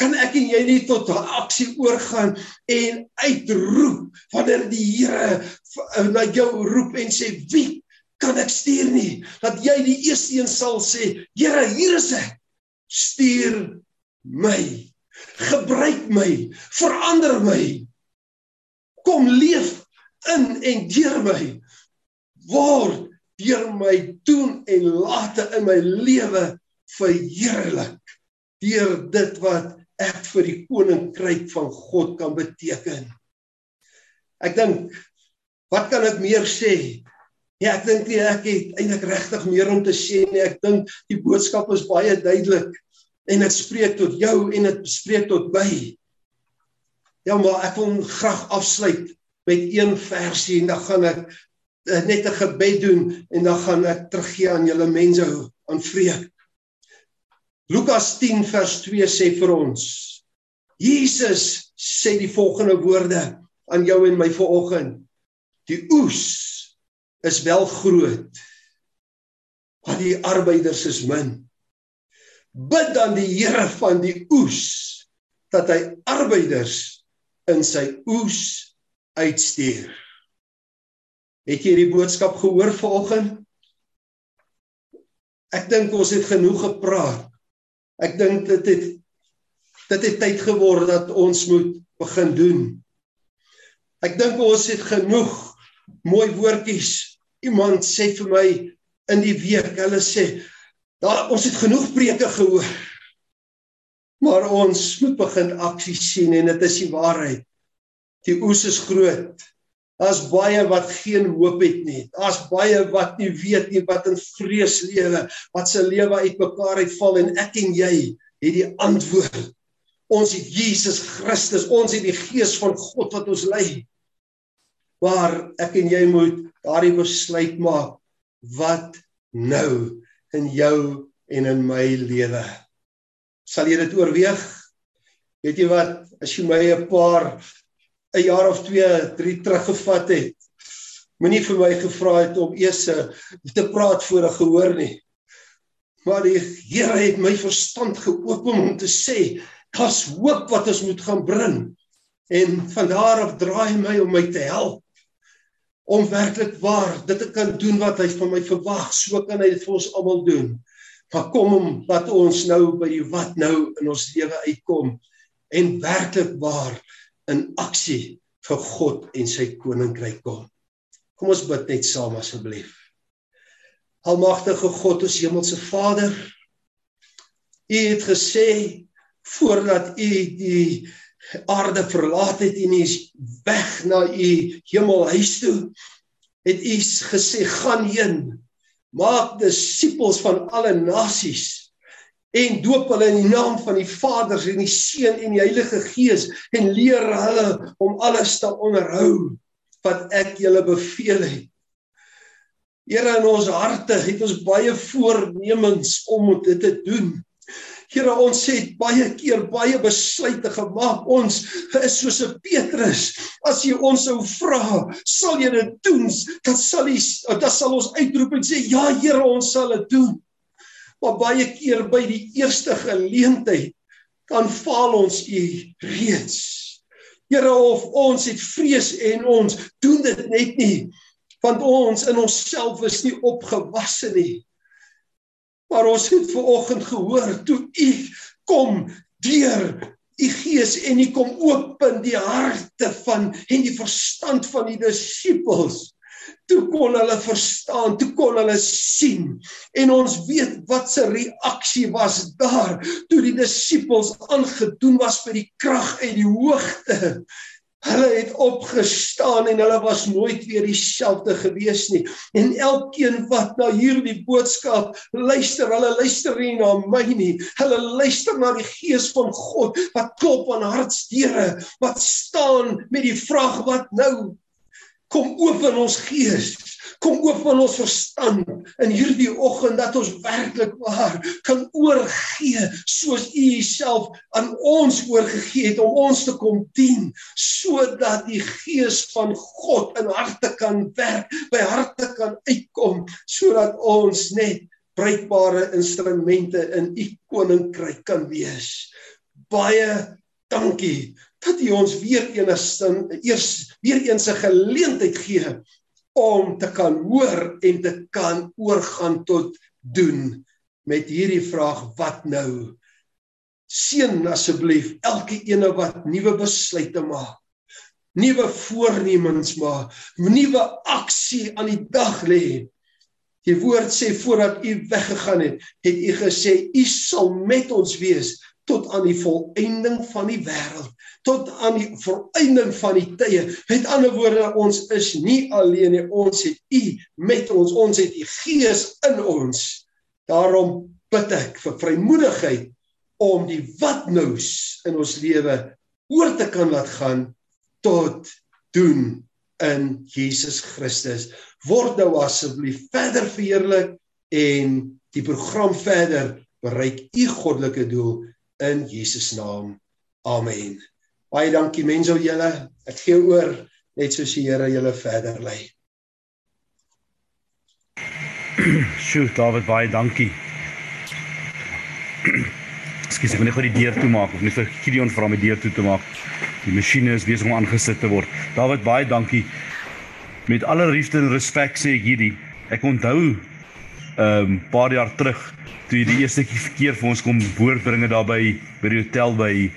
kan ek en jy nie tot aksie oorgaan en uitroep wanneer die Here na jou roep en sê wie kan ek stuur nie? Dat jy die eerste een sal sê Here hier is ek. Stuur my gebruik my, verander my. Kom leef in en deur my. Word deur my doen en late in my lewe verheerlik deur dit wat ek vir die koninkryk van God kan beteken. Ek dink wat kan ek meer sê Ja, ek dink nie ek het eintlik regtig meer om te sê nie. Ek dink die boodskap is baie duidelik en dit spreek tot jou en dit spreek tot my. Ja, maar ek wil graag afsluit met een versie en dan gaan ek eh, net 'n gebed doen en dan gaan ek teruggee aan julle mense aan vreek. Lukas 10 vers 2 sê vir ons Jesus sê die volgende woorde aan jou en my vanoggend. Die oes is wel groot. Maar die arbeiders is min. Bid dan die Here van die oes dat hy arbeiders in sy oes uitstuur. Het jy die boodskap gehoor vanoggend? Ek dink ons het genoeg gepraat. Ek dink dit het dit het tyd geword dat ons moet begin doen. Ek dink ons het genoeg mooi woordjies Iemand sê vir my in die week, hulle sê, "Daar ons het genoeg preke gehoor." Maar ons moet begin aksie sien en dit is die waarheid. Die oes is groot. Daar's baie wat geen hoop het nie. Daar's baie wat nie weet nie wat in vrees lewe, wat se lewe uitmekaar uitval en ek en jy het die antwoord. Ons het Jesus Christus, ons het die gees van God wat ons lei. Maar ek en jy moet daardie besluit maak wat nou in jou en in my lewe. Sal jy dit oorweeg? Weet jy wat, as jy my 'n paar 'n jaar of 2, 3 teruggevat het, moenie vir my gevra het om eers te praat voor 'n gehoor nie. Maar die Here het my verstand geopen om te sê, daar's hoop wat ons moet gaan bring. En van daar af draai my om my te help om werklik waar dit te kan doen wat hy van my verwag, so kan hy dit vir ons almal doen. Maar kom om dat ons nou by die wat nou in ons lewe uitkom en werklik waar in aksie vir God en sy koninkryk kom. Kom ons bid net saam asseblief. Almagtige God, ons hemelse Vader, U het gesê voordat U die aarde verlaat het en is weg na u hemelhuis toe. Het u gesê gaan heen maak disippels van alle nasies en doop hulle in die naam van die Vader en die Seun en die Heilige Gees en leer hulle om alles te onderhou wat ek julle beveel het. Here in ons harte het ons baie voornemens om dit te doen Here ons het baie keer baie besluite gemaak. Ons is soos 'n Petrus. As jy ons sou vra, sal jy dit doen? Dat sal jy dat sal ons uitroep en sê ja Here, ons sal dit doen. Maar baie keer by die eerste geleentheid kan faal ons u reeds. Here of ons het vrees en ons doen dit net nie want ons in onsself is nie opgewasse nie. Maar ons het ver oggend gehoor toe u kom deur u gees en u kom open die harte van en die verstand van die disippels. Toe kon hulle verstaan, toe kon hulle sien en ons weet wat se reaksie was daar toe die disippels aangedoen was by die krag uit die hoogte. Hulle het opgestaan en hulle was nooit weer dieselfde gewees nie. En elkeen wat na hierdie boodskap luister, hulle luister nie na my nie. Hulle luister na die gees van God wat klop aan hartsdeure, wat staan met die vraag wat nou kom open ons gees Kom open ons verstand in hierdie oggend dat ons werklik waar kan oorgee soos U Uself aan ons oorgegee het om ons te kom dien sodat die gees van God in harte kan werk, by harte kan uitkom sodat ons net bruikbare instrumente in U koninkryk kan wees. Baie dankie dat U ons weer eens eers weer eens 'n geleentheid gee om te kan hoor en te kan oorgaan tot doen met hierdie vraag wat nou. Seën asseblief elke ene wat nuwe besluite maak nuwe voornemens maak nuwe aksie aan die dag lê. Die woord sê voordat u weggegaan het het u gesê u sal met ons wees tot aan die volëinding van die wêreld tot aan die volëinding van die tye. Met ander woorde, ons is nie alleen nie. Ons het U met ons. Ons het U Gees in ons. Daarom bid ek vir vrymoedigheid om die wat nous in ons lewe oor te kan laat gaan tot doen in Jesus Christus. Word nou asseblief verder verheerlik en die program verder bereik u goddelike doel in Jesus naam. Amen. Baie dankie mense al julle. Ek gee oor net soos die Here julle verder lei. Sjoe, David, baie dankie. Ekskuus, ek moet net gou die deur toemaak of net vir Gideon vra om die deur toe te maak. Die masjiene is besig om aangesit te word. David, baie dankie. Met alle liefde en respek sê ek hierdie. Ek onthou 'n um, paar jaar terug toe jy die eerste keer vir ons kom woordbringe daar by by die hotel by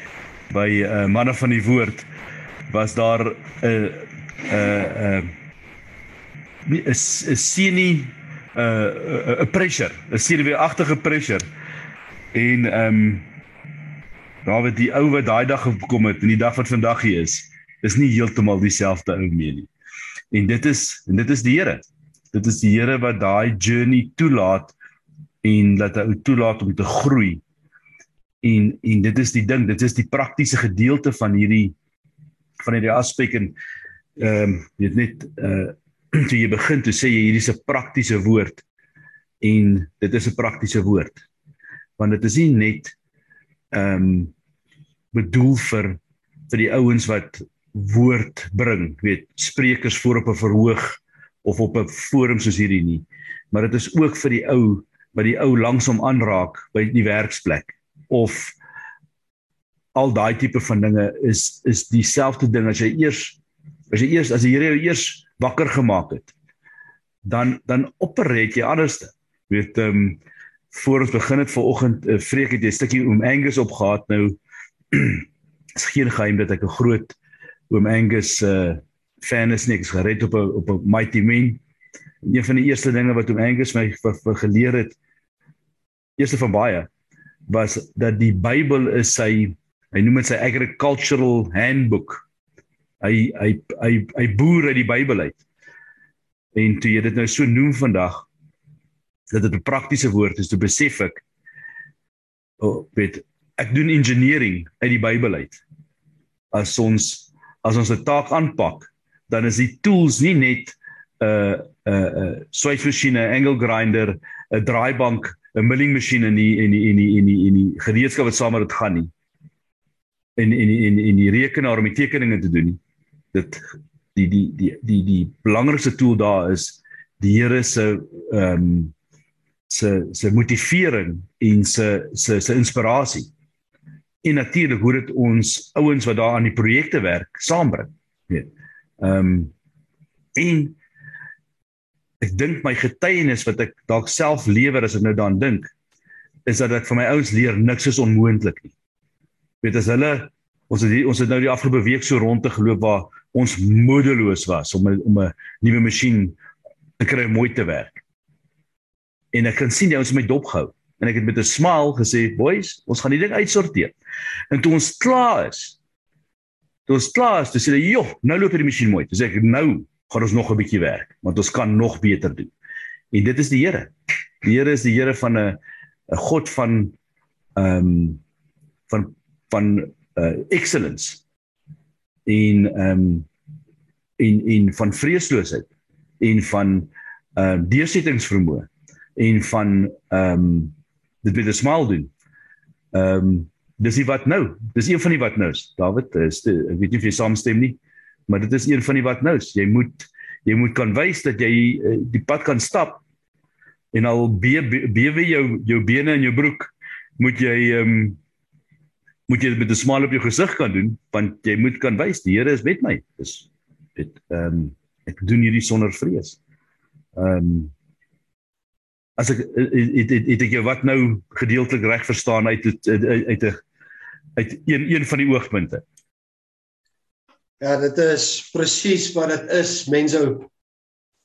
by uh, manne van die woord was daar 'n uh, 'n uh, 'n uh, 'n sienie 'n 'n pressure, 'n senuweeagtige pressure En ehm um, David die ou wat daai dag gekom het en die dag wat vandag hier is, is nie heeltemal dieselfde ou meer nie. En dit is en dit is die Here. Dit is die Here wat daai journey toelaat en laat hy toelaat om te groei. En en dit is die ding, dit is die praktiese gedeelte van hierdie van hierdie aspek en ehm um, weet net uh toe jy begin toe sê jy hierdie is 'n praktiese woord. En dit is 'n praktiese woord. Want dit is nie net ehm um, bedoel vir vir die ouens wat woord bring, weet, sprekers voor op 'n verhoog of op 'n forum soos hierdie nie, maar dit is ook vir die ou wat die ou langsom aanraak by die werksplek of al daai tipe van dinge is is dieselfde ding as jy eers as jy eers as die Here jou eers wakker gemaak het dan dan opereer jy anderste weet ehm um, voor ons begin het vanoggend 'n uh, vreek het jy 'n stukkie oom Angus opgehaat nou. Is geen geheim dat ek 'n groot oom Angus uh fan is nie. Ek is gered op 'n op 'n mighty man. En een van die eerste dinge wat oom Angus my vir geleer het eerste van baie was dat die Bybel is sy hy noem dit sy agricultural handbook hy hy hy hy boer uit die Bybel uit en toe jy dit nou so noem vandag dat dit 'n praktiese woord is, toe besef ek oh, weet ek doen engineering uit die Bybel uit. As ons as ons 'n taak aanpak, dan is die tools nie net 'n 'n 'n swaismasjiene, angle grinder, 'n draaibank, 'n milling masjien in die en die en die en die en die gereedskap wat saam met dit gaan nie. En en en en die rekenaar om die tekeninge te doen nie. Dit die die die die die belangrikste tool daar is die Here se ehm um, se se motivering en se se se inspirasie. En natuurlik hoe dit ons ouens wat daar aan die projekte werk saambring. Weet. Ehm um, en ek dink my getuienis wat ek dalk self lewer as ek nou daaraan dink is dat ek vir my ouens leer niks is onmoontlik nie. Weet as hulle ons het die, ons het nou die afgelope week so rond te geloop waar ons moedeloos was om om 'n nuwe masjien te kry om mooi te werk. En ek kan sien die ouens het my dop gehou en ek het met 'n smile gesê boys ons gaan die ding uitsorteer. En toe ons klaar is toe ons klaar is dis hulle joh nou loop hierdie masjien mooi. Dis ek nou gaan ons nog 'n bietjie werk want ons kan nog beter doen en dit is die Here die Here is die Here van 'n 'n God van ehm um, van van uh, excellence in ehm um, in in van vreesloosheid en van uh deursettingsvermoë en van ehm um, dit met 'n smile doen. Ehm um, dis die wat nou. Dis een van die wat nou's. David, is die, ek weet nie of jy saamstem nie, maar dit is een van die wat nou's. Jy moet jy moet kan wys dat jy uh, die pad kan stap en al bewe be jou jou bene en jou broek moet jy ehm um, moet jy dit met 'n smile op jou gesig kan doen want jy moet kan wys die Here is met my. Dis dit ehm um, ek doen hierdie sonder vrees. Ehm um, as ek het het, het ek jou wat nou gedeeltelik reg verstaan uit uit uit 'n uit een een van die oogpunte. Ja, dit is presies wat dit is, mense.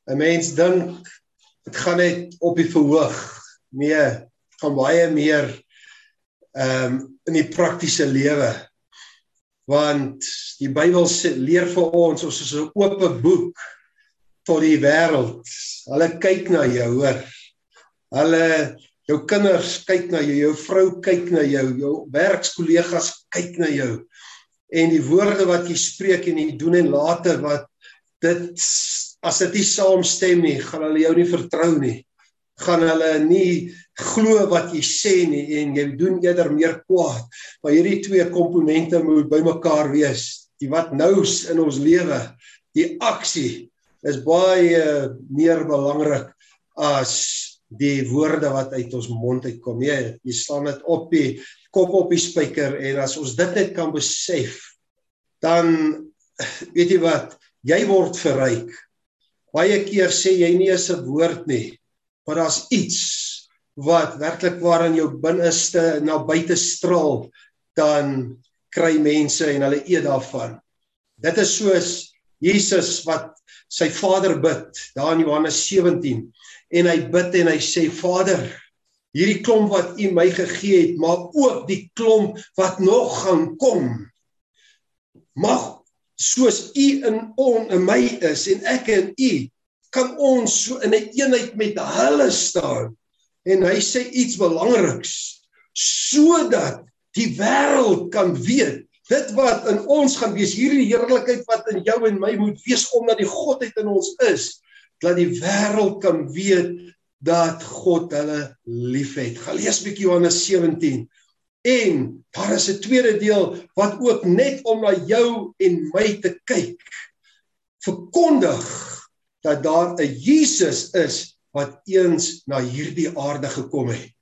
'n Mens dink dit gaan net op die verhoog. Nee, gaan baie meer ehm um, in die praktiese lewe. want die Bybel sê leer vir ons ons is 'n oop boek tot die wêreld. Hulle kyk na jou, hoor. Hulle jou kinders kyk na jou, jou vrou kyk na jou, jou werkskollegas kyk na jou. En die woorde wat jy spreek en jy doen en later wat dit as dit nie saamstem nie, gaan hulle jou nie vertrou nie. Gaan hulle nie glo wat jy sê nie en jy doen eerder meer kwaad. Maar hierdie twee komponente moet bymekaar wees. Die wat nou in ons lewe, die aksie is baie meer belangrik as die woorde wat uit ons mond uitkom. Nee, jy staan dit op die kop op die spyker en as ons dit net kan besef, dan weet jy wat, jy word verryk. Baie keer sê jy nie eens 'n woord nie, maar daar's iets wat werklik waar in jou binneste na buite straal, dan kry mense en hulle eet daarvan. Dit is soos Jesus wat sy Vader bid, daar in Johannes 17, en hy bid en hy sê Vader, hierdie klomp wat U my gegee het, maar ook die klomp wat nog gaan kom, mag soos u in on in my is en ek in u kan ons so in 'n een eenheid met hulle staan. En hy sê iets belangriks sodat die wêreld kan weet dit wat in ons gaan wees hierdie heerlikheid wat in jou en my moet wees omdat die godheid in ons is dat die wêreld kan weet dat God hulle liefhet. Gaan lees bietjie Johannes 17 En daar is 'n tweede deel wat ook net om na jou en my te kyk verkondig dat daar 'n Jesus is wat eens na hierdie aarde gekom het.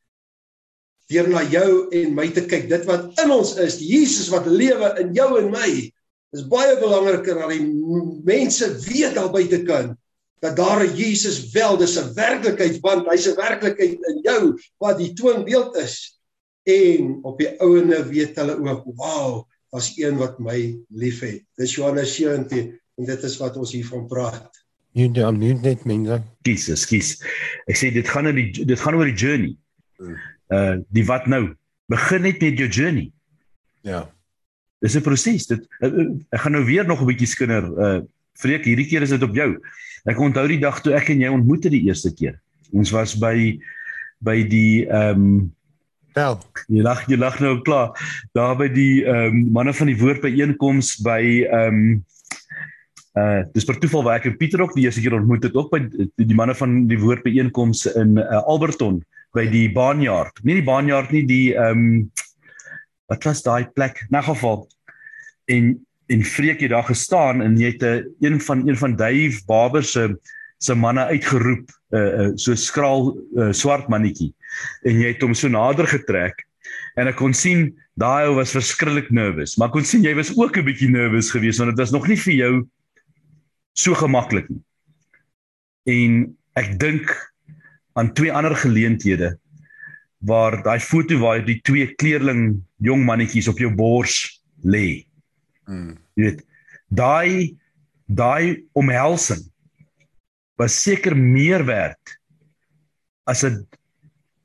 Deur na jou en my te kyk, dit wat in ons is, Jesus wat lewe in jou en my, is baie belangriker dat die mense weet daar buite kan dat daar 'n Jesus wel, dis 'n werklikheid want hy's 'n werklikheid in jou wat die toonbeeld is. En op die ouene weet hulle ook wow was een wat my liefhet dis Johannes 17 en dit is wat ons hiervan praat. Jy dan nie net mense. Kies kies. Ek sê dit gaan oor die dit gaan oor die journey. Uh die wat nou. Begin net met jou journey. Ja. Dis 'n proses. Dit uh, uh, ek gaan nou weer nog 'n bietjie skinder uh vreek. Hierdie keer is dit op jou ek onthou die dag toe ek en jy ontmoet het die eerste keer ons was by by die ehm um, Wel, jy lag jy lag nou klaar. Daar by die ehm um, manne van die woord by einkoms by ehm um, uh dis per toeval waar ek en Pieter ook die eerste keer ontmoet het ook by die, die manne van die woord by einkoms in uh, Alberton by die baanjaard. Nie die baanjaard nie, die ehm um, wat was daai plek? In geval en en Freek het daar gestaan en jy het 'n een van een van Dave Barber se se manne uitgeroep, uh, uh so skraal uh, swart mannetjie. En jy het hom so nader getrek en ek kon sien daai ou was verskriklik nervus. Maar kon sien jy was ook 'n bietjie nervus geweest want dit was nog nie vir jou so gemaklik nie. En ek dink aan twee ander geleenthede waar daai foto waar die twee kleerling jong mannetjies op jou bors lê. Mm. Jy weet, daai daai omhelsing was seker meer werd as 'n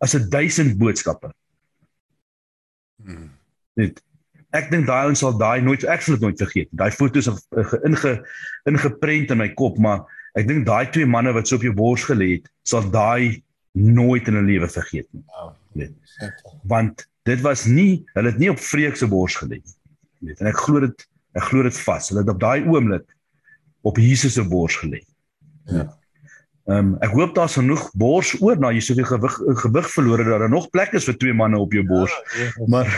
as 'n duisend boodskappe. Hmm. Net ek dink daai ons sal daai nooit ek sal dit nooit vergeet. Daai foto's is inge ingeprent in my kop, maar ek dink daai twee manne wat so op jou bors gelê het, sal daai nooit in 'n lewe vergeet nie. Net. Want dit was nie, hulle het nie op vreek se bors gelê nie. Net. En ek glo dit ek glo dit vas. Hulle het op daai oomblik op Jesus se bors gelê. Ja. Ehm um, ek hoop daar's genoeg bors oor na jy soveel gewig gewig verloor het dat daar nog plek is vir twee manne op jou bors. Ja, ja, maar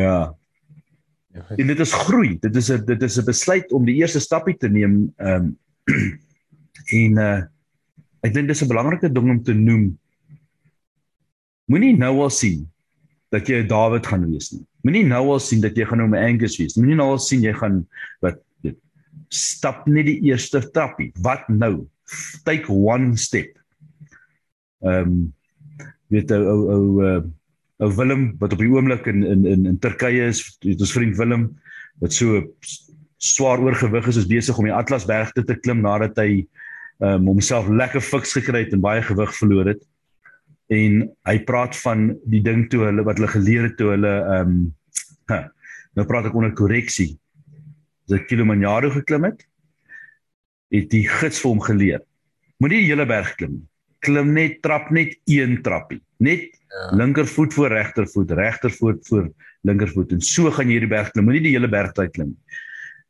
ja. En dit is groei. Dit is 'n dit is 'n besluit om die eerste stappie te neem ehm um, en uh ek dink dis 'n belangrike ding om te noem. Moenie nou al sien dat jy 'n Dawid gaan wees nie. Moenie nou al sien dat jy gaan nou 'n Angus wees. Moenie nou al sien jy gaan wat stap net die eerste trappie. Wat nou? Take one step. Ehm um, weet ou ou ou uh ou Willem wat op die oomblik in in in in Turkye is, het ons vriend Willem wat so swaar oorgewig is, is besig om die Atlasberg te klim nadat hy ehm um, homself lekker fiks gekry het en baie gewig verloor het. en hy praat van die ding toe hulle wat hulle geleer het toe hulle ehm um, nou praat ek onder korreksie. As hy Kilimanjaro geklim het, het die gids vir hom geleer. Moenie die hele berg klim nie. Klim net trap net een trappie. Net ja. linkervoet voor regtervoet, regtervoet voor linkervoet en so gaan jy hierdie berg klim. Moenie die hele berg tyd klim nie.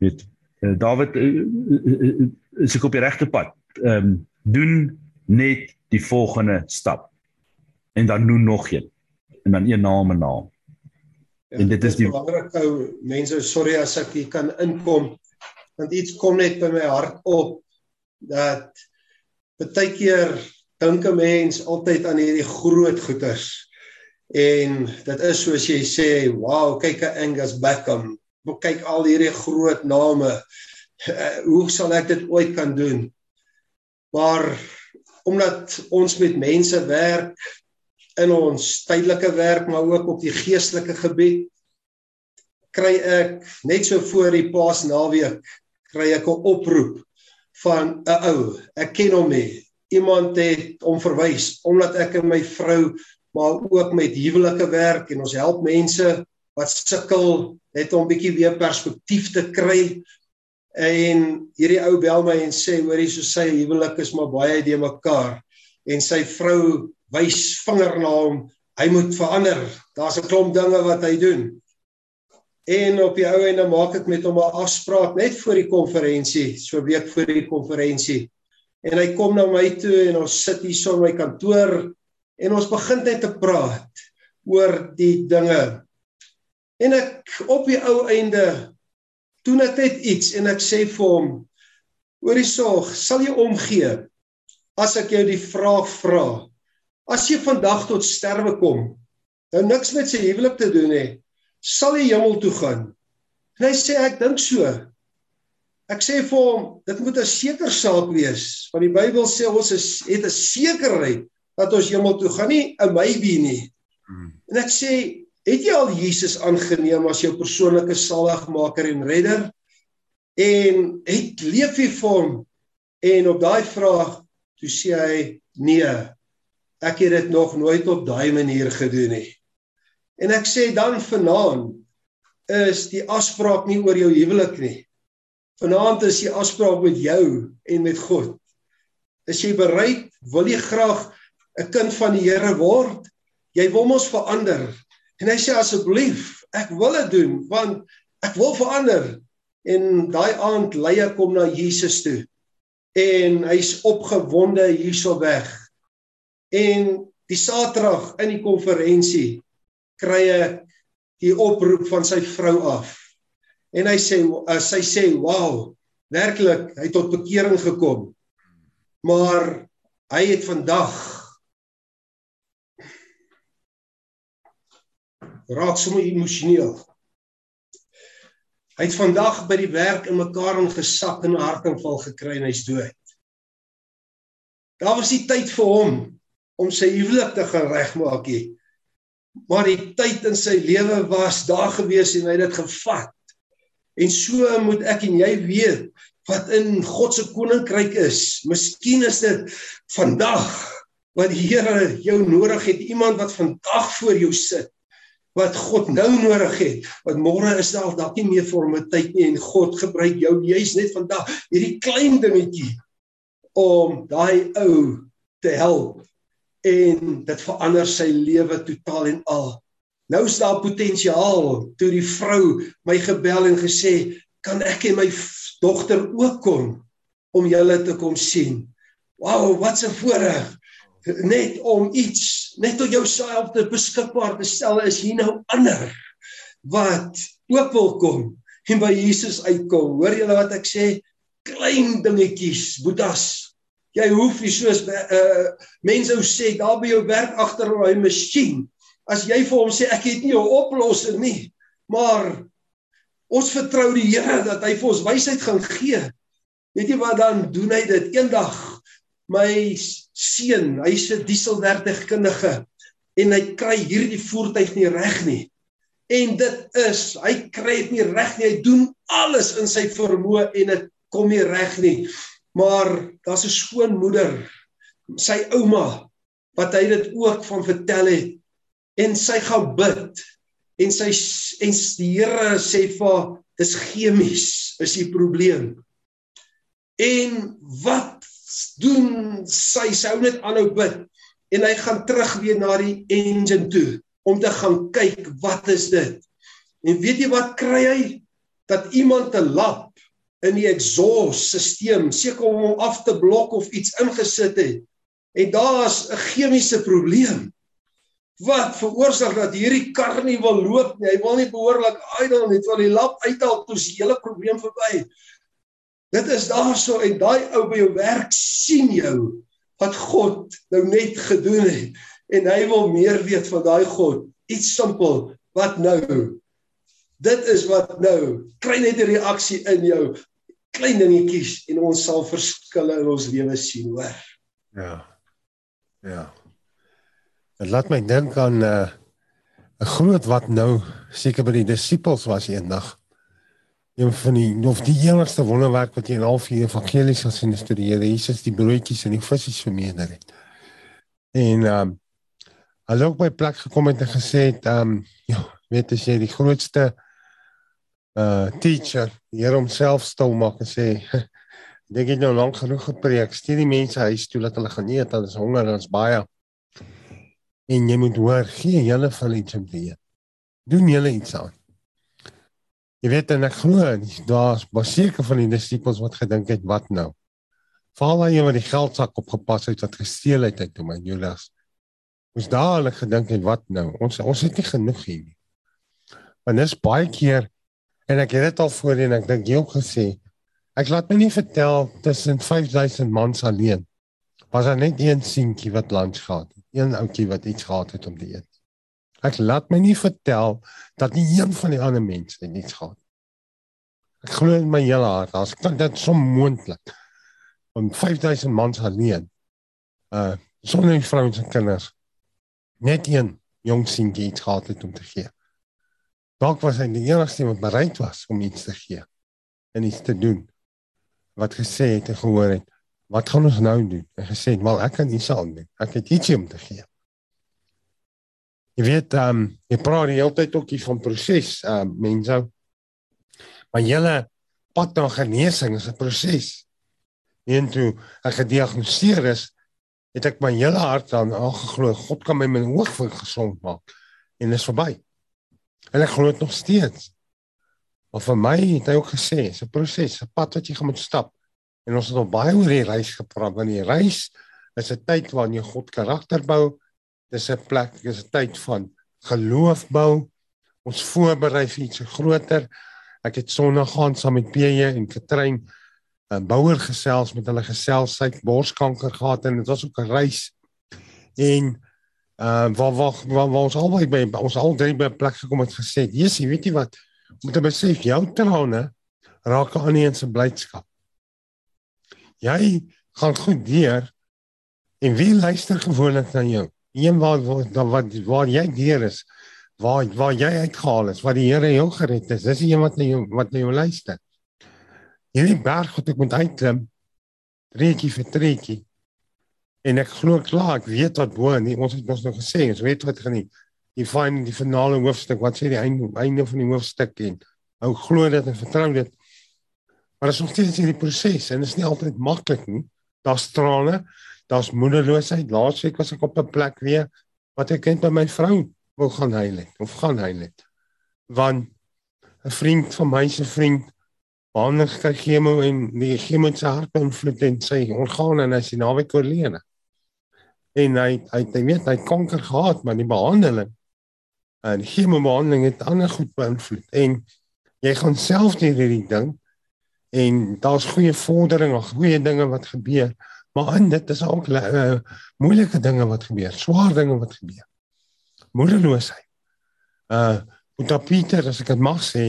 Weet uh, David uh, uh, is ek op die regte pad. Ehm um, doen net die volgende stap. En dan doen nog een. En dan een naam en naam. Ja, en dit is die belangrik ou mense, sorry as ek hier kan inkom want iets kom net by my hart op dat baie keer dink 'n mens altyd aan hierdie groot goeters en dit is soos jy sê wow kyk 'n Angus Beckham kyk al hierdie groot name. Uh, hoe sal ek dit ooit kan doen? Maar omdat ons met mense werk in ons tydelike werk maar ook op die geestelike gebied kry ek net so voor die Paasnaweek kry ek 'n oproep van 'n ou. Ek ken hom nie. Iemand het hom verwys omdat ek en my vrou maar ook met huwelike werk en ons help mense wat sukkel net om 'n bietjie weer perspektief te kry. En hierdie ou bel my en sê hoorie so sy huwelik is maar baie de mekaar. En sy vrou wys vinger na hom. Hy moet verander. Daar's 'n klomp dinge wat hy doen. En op die ou ende maak ek met hom 'n afspraak net voor die konferensie, so week voor die konferensie. En hy kom na my toe en ons sit hier so in my kantoor en ons begin net te praat oor die dinge En ek op die ou einde doen ek net iets en ek sê vir hom: "Oor die sorg, sal jy omgee as ek jou die vraag vra? As jy vandag tot sterwe kom, nou niks met sy huwelik te doen het, sal jy hemel toe gaan?" En hy sê ek dink so. Ek sê vir hom, dit moet 'n seker saak wees, want die Bybel sê ons is het 'n sekerheid dat ons hemel toe gaan, nie 'n maybe nie. Hmm. En ek sê Het jy al Jesus aangeneem as jou persoonlike saligmaker en redder? En het leef jy vir hom? En op daai vraag toe sê hy nee. Ek het dit nog nooit op daai manier gedoen nie. En ek sê dan vanaand is die afspraak nie oor jou huwelik nie. Vanaand is die afspraak met jou en met God. Is jy bereid? Wil jy graag 'n kind van die Here word? Jy wil mos verander. En hy sê asseblief, ek wil dit doen want ek wil verander. En daai aand lei ek hom na Jesus toe. En hy's opgewonde hierso weg. En die Saterdag in die konferensie kry ek die oproep van sy vrou af. En hy sê uh, sy sê, "Wow, werklik, hy het tot bekering gekom." Maar hy het vandag raak sommer emosioneel. Hy het vandag by die werk in mekaar ingesak en 'n hartaanval gekry en hy's dood. Daar was nie tyd vir hom om sy huwelik te gaan regmaak nie. Maar die tyd in sy lewe was daar gewees en hy het dit gevat. En so moet ek en jy weet wat in God se koninkryk is. Miskien is dit vandag wat die Here jou nodig het, iemand wat vandag voor jou sit wat God nou nodig het. Want môre is daar dalk nie meer vir hom tyd nie en God gebruik jou juis net vandag hierdie klein dingetjie om daai ou te help en dit verander sy lewe totaal en al. Nou is daar potensiaal toe die vrou my gebel en gesê, "Kan ek en my dogter ook kom om julle te kom sien?" Wow, wat 'n voorreg net om iets net tot jouself te beskikbaar te stel is hier nou ander wat ook wil kom en by Jesus uitkom. Hoor julle wat ek sê? Klein dingetjies, boetas. Jy hoef nie soos uh mense ou sê daar by jou werk agter daai masjien. As jy vir hom sê ek het nie 'n oplossing nie, maar ons vertrou die Here dat hy vir ons wysheid gaan gee. Weet jy wat dan doen hy dit eendag my seun, hy's 'n dieselwerkkundige en hy kry hierdie voertuig nie reg nie. En dit is, hy kry dit nie reg nie. Hy doen alles in sy vermoë en dit kom nie reg nie. Maar daar's 'n skoonmoeder, sy ouma wat hy dit ook van vertel het. En sy gaan bid. En sy en die Here sê vir haar dis chemies is die probleem. En wat doen sy? Sy hou net aanhou bid. En hy gaan terug weer na die engine toe om te gaan kyk wat is dit? En weet jy wat kry hy? Dat iemand 'n lap in die exhaust stelsel seker om hom af te blok of iets ingesit het en daar's 'n chemiese probleem wat veroorsaak dat hierdie kar nie wil loop nie. Hy wil nie behoorlik idle nie want die lap uithaal toe die hele probleem verby. Dit is daarso en daai ou by jou werk sien jou wat God nou net gedoen het en hy wil meer weet van daai God. Iets simpel wat nou Dit is wat nou kry net 'n reaksie in jou klein dingetjies en ons sal verskille in ons lewe sien, hoor. Ja. Ja. Dit laat my dink aan 'n uh, 'n groot wat nou seker by die disippels was eendag. Een van die of die enigste wonderwerk wat jy in al vier evangelies sal sien is toe die Here Jesus die broodjies en die visse vermeerder het. En ehm um, hulle ook by plek gekom het en gesê het ehm um, ja, weet jy die grootste uh teacher hier homself stil maak en sê dink jy nou lank genoeg gepreek. Stuur die mense huis toe dat hulle gaan eet hulle is honger ons baie. En jy moet hoor gee julle van iets om te eet. Doen julle iets aan. Jy weet en ek glo daar's baseker van die disippels wat gedink het wat nou? Val hy oor die geldsak opgepas het wat gesteel het uit toe my Judas ons dadelik gedink het wat nou? Ons ons het nie genoeg hier nie. Want dis baie keer En ek het dit al voorheen ek dink jy ook gesê. Ek laat my nie vertel tussen 5000 mans alleen. Was daar net een seentjie wat lunch gehad het. Een ouetjie wat iets gehad het om te eet. Ek laat my nie vertel dat nie een van die ander mense iets gehad het. Ek glo in my hele hart, as ek dit so moontlik om 5000 mans alleen. Uh sonder vrouens en kinders. Net een jong seentjie iets gehad het om te gee. Dalk was hy die enigste wat bereid was om iets te gee en iets te doen. Wat gesê het en gehoor het, wat gaan ons nou doen? En gesê "Wel, ek kan iets aan doen. Ek het iets om te gee." Jy weet, ehm, um, jy praat die hele tyd ook hier van proses, ehm, uh, mense. Maar julle pad na genesing is 'n proses. En toe ek gediagnoseer is, het ek my hele hart aan aangeglo, God kan my my oog gesond maak en dit is verby. En ek glo dit nog steeds. Maar vir my het hy ook gesê, dis 'n proses, 'n pad wat jy moet stap. En ons het al baie oor die reis gepraat, want die reis is 'n tyd waarin jy God karakter bou. Dis 'n plek, dis 'n tyd van geloof bou. Ons voorberei vir iets groter. Ek het Sondag gaan saam met PJ en Katrein 'n bouer gesels met hulle gesels sy borskanker gehad en dit was ook 'n reis. En uh waar waar waar, waar ons albei by ons al drie by plek gekom het gesê, "Jesus, weet jy wat? Moet jy besef jou trane raak aan in se blydskap. Jy gaan goed deur en wie luister gewoonlik na jou? Een waar waar wat waar jy deur is, waar waar jy uitgehaal is, waar die Here jou gered het. Dis die een wat na jou wat na jou luister. Hierdie berg wat ek moet uitklim, treetjie vir treetjie En ek glo klaar, ek weet wat bo en ons het mos nog gesê, ons weet wat gaan nie. Die fyn die finale hoofstuk, wat sê die einde einde van die hoofstuk en ou glo dit en vertrou dit. Maar dit is nog steeds hierdie proses en dit is nie altyd maklik nie. Daar's trane, daar's moedeloosheid. Laasweek was ek op 'n plek weer wat ek net by my vrou wou gaan huil het of gaan huil het. Want 'n vriend van my se vriend behandeling gekry chemo en die sy hart beïnvloed en sy organe en hy is naweek oorlede en hy hy hy weet hy kanker gehad maar die behandeling en chemobehandeling het ander goed beïnvloed en jy gaan self deur hierdie ding en daar's goeie vorderinge goeie dinge wat gebeur maar in dit is ook uh, moeilike dinge wat gebeur swaar dinge wat gebeur moedeloosheid uh en dan Pieter as ek dit mag sê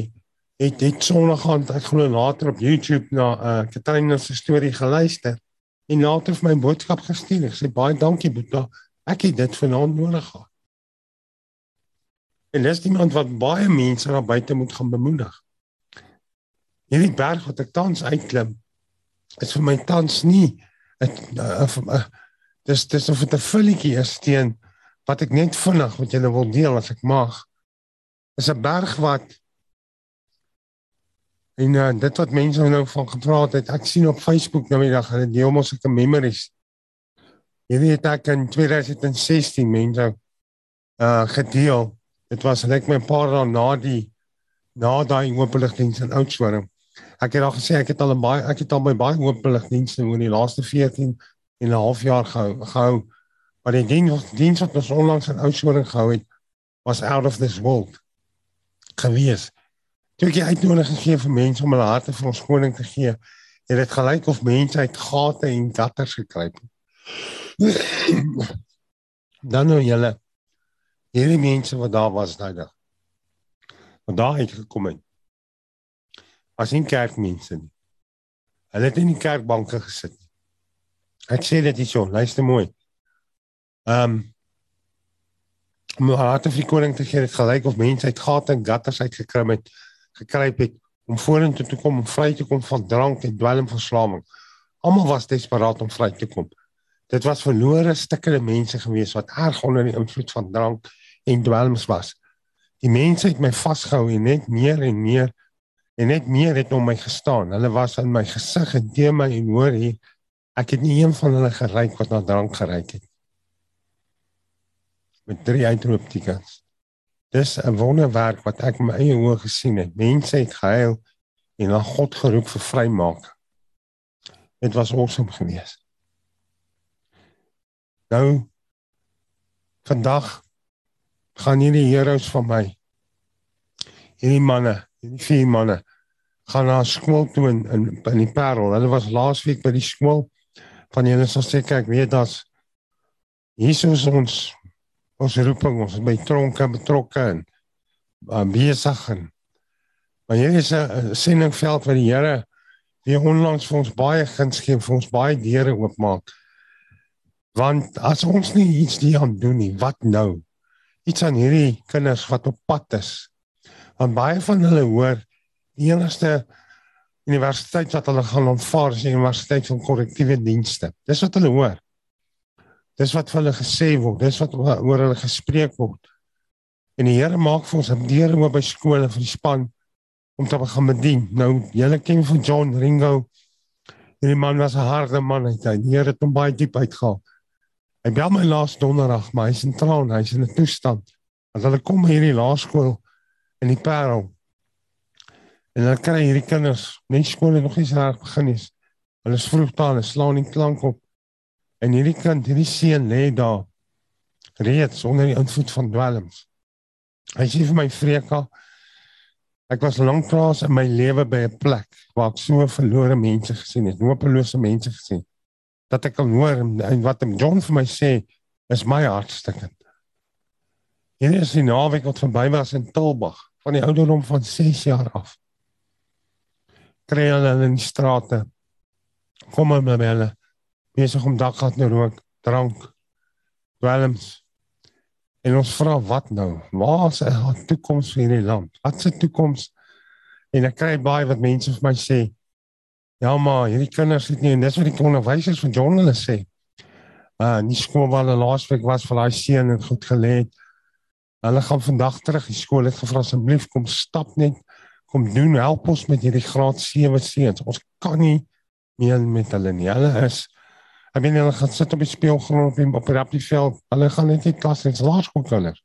het sonnig gaan ek glo later op YouTube na uh Katrina se storie geluister en later vir my boodskap gestuur. Ek sê baie dankie Boeta. Ek het dit vanaand nodig gehad. En dis iemand wat baie mense daar buite moet gaan bemoedig. Hierdie berg wat ek tans uitklim is vir my tans nie 'n dis dis of dit 'n vulletjie is teen wat ek net vinnig met julle wil deel as ek mag. Is 'n berg wat En uh, dit wat mense nou van gepraat het, ek sien op Facebook nou die dag hulle deel mos ek 'n memories. Jy weet ek in 2016 mense uh gedeel. Dit was net my paar dae na die na daai openligdiens in Oudtshoorn. Ek het al gesê ek het al baie ek het al by baie openligdienste oor die laaste 14 en 'n half jaar gehou. gehou maar die diens diens wat ons onlangs in Oudtshoorn gehou het was out of this world. Gewees. Toe ek uitnodiging gegee vir mense om hulle harte vir ons koning te gee, het dit gelyk of mense uit gate en gutters gekruip het. Dan nou julle hierdie mense wat daar was daai dag. Wat daar het gekom het. Was nie kerkmense nie. Hulle het in die kerkbanke gesit. Ek sê dit is so, luister mooi. Ehm um, om harte vir koning te gee, het gelyk of mense uit gate en gutters uitgekruip het gekruip het om vorentoe te kom om vry te kom van drank en dwelmverslawing. Almal was desperaat om vry te kom. Dit was verlore stukkende mense gewees wat erg onder die invloed van drank en dwelms was. Die mense het my vasgehou en net meer en meer en net meer het om my gestaan. Hulle was in my gesig en teen my en hoor hier ek het nie een van hulle geryk wat na drank geryk het. Met drie uitroeptekens. Dis 'n wonderwerk wat ek my eie oë gesien het. Mense het gehuil en na God geroep vir vrymaak. Dit was awesome geweest. Nou vandag gaan hierdie heroes van my hierdie manne, hierdie vier manne gaan na skool toe in in, in die Parel. Hulle was laasweek by die skool van julle sal sê kyk, weet dat Jesus ons ons roeping ons by tronke betrokke en uh, besig en maar hier is 'n sendingveld waar die Here weer onlangs vir ons baie guns gee vir ons baie deure oopmaak. Want as ons nie iets die aan doen nie wat nou? Iets aan hierdie kinders wat op pad is. Want baie van hulle hoor die enigste universiteit wat hulle gaan aanvaar is die universiteit van korrektiewe dienste. Dis wat hulle hoor Dis wat hulle gesê word, dis wat oor hulle gespreek word. En die Here maak vir ons 'n deur oop by skole vir die span om te begin bedien. Nou, julle ken van John Ringo. Die man was 'n harde man, hy het hom baie diep uitgehaal. Hy bel my laas donderdag, maar hy's in traan, hy's in 'n toestand. As hulle kom hier in die laerskool in die Parel. En dan kry hierdie kinders, nie skool nog nie reg begin nie. Hulle is vroeg daar, hulle slaan nie klank op. En hierdie kind, hierdie seun lê daar reeds onder die invloed van dwelms. Hy sê vir my Freka, ek was lanklaas in my lewe by 'n plek waar ek so verlore mense gesien het, hopelose mense gesien. Dat ek kan hoor en wat hom John vir my sê, is my hartstikkend. Hier is die naweek wat verby was in Tilbag, van die ouderdom van 6 jaar af. Kry hulle in die strate. Kom maar met hulle besig om dakgat te rook, drank, dwelms. En ons vra wat nou? Waar is 'n toekoms vir hierdie land? Wat se toekoms? En ek kry baie wat mense vir my sê, ja maar hierdie kinders het nie en dis wat die onderwysers van John hulle sê. Uh nie skool waar hulle laasweek was vir daai seun en goed gelê het. Hulle gaan vandag terug die skool het gevra asseblief kom stap net kom doen help ons met hierdie graad 7 seuns. Ons kan nie meer met hulle nie. Hulle is Ek bedoel hulle gaan sit op die speelgrond op die op die rappieveld. Hulle gaan net nie klas en laerskoolkinders.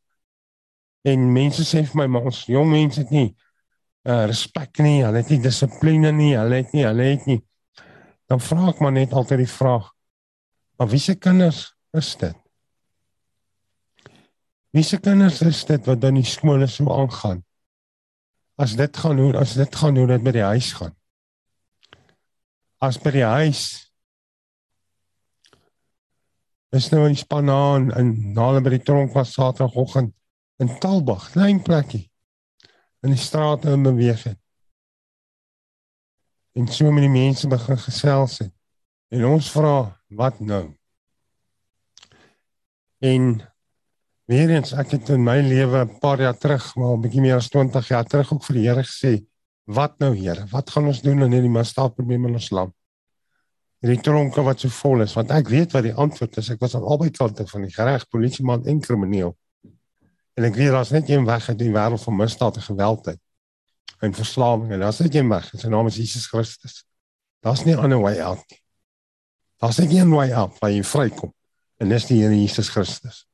En mense sê vir my maar ons jong mense het nie uh respek nie, hulle het nie dissipline nie, hulle het nie, hulle het nie. Dan vra ek maar net altyd die vraag: Maar wie se kinders is dit? Wie se kinders is dit wat dan die skole so aangaan? As dit gaan hoe as dit gaan hoe dit by die huis gaan. As by die huis is nou in Spanaan en nader by die tronk was Saterdagoggend in Talbag, klein plekkie in die strate in beweging. En so many mense begin gesels het. En ons vra, wat nou? En weer eens ek het in my lewe 'n paar jaar terug, maar 'n bietjie meer as 20 jaar terug ook vir die Here gesê, wat nou Here? Wat gaan ons doen aan hierdie misdaadprobleem in ons land? Hierdie tronke wat so vol is want ek weet wat die antwoord is. Ek was aan albei kante van die reg, polisieman en krimineel. En ek weet daar's net een weg uit die wêreld van misdaad en geweldheid en verslawing en daar's net een weg. Sy naam is Jesus Christus. Daar's nie 'n ander way out nie. Daar's net een way out waar jy vrykom en dis die Here Jesus Christus.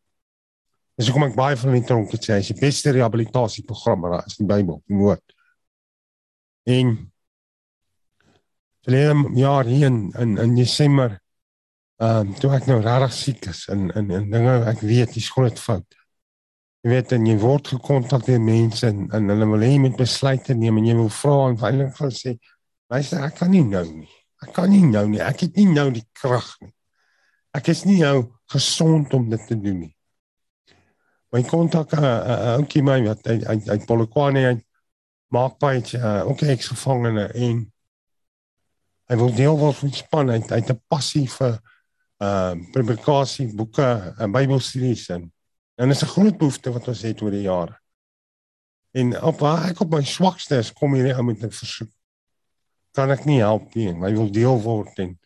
Dis hoekom ek baie van die tronke sê, hy is die beste rehabilitasieprogram maar is die Bybel, die woord. En verlede jaar hier in in, Desember ehm um, toe ek nou regtig siek is en en en dinge ek weet die skool het fout. Jy weet en jy word gekontak deur mense en en hulle wil hê jy moet besluite neem en jy wil vra en eintlik vir sê, "Luister, ek kan nie nou nie. Ek kan nie nou nie. Ek het nie nou die krag nie. Ek is nie nou gesond om dit te doen nie." My kontak uh, uh, ouetjie my wat uit uit, uit Polokwane uit maak baie uh, okay, ek's gevangene en hy wil deel word van span hy het 'n passie vir uh publikasie boeke en Bybelstudies en en is 'n groot behoefte wat ons het oor die jare. En op waar ek op my swakste is, kom hierdie ou met 'n versoek. Kan ek nie help nie. Hy wil deel word en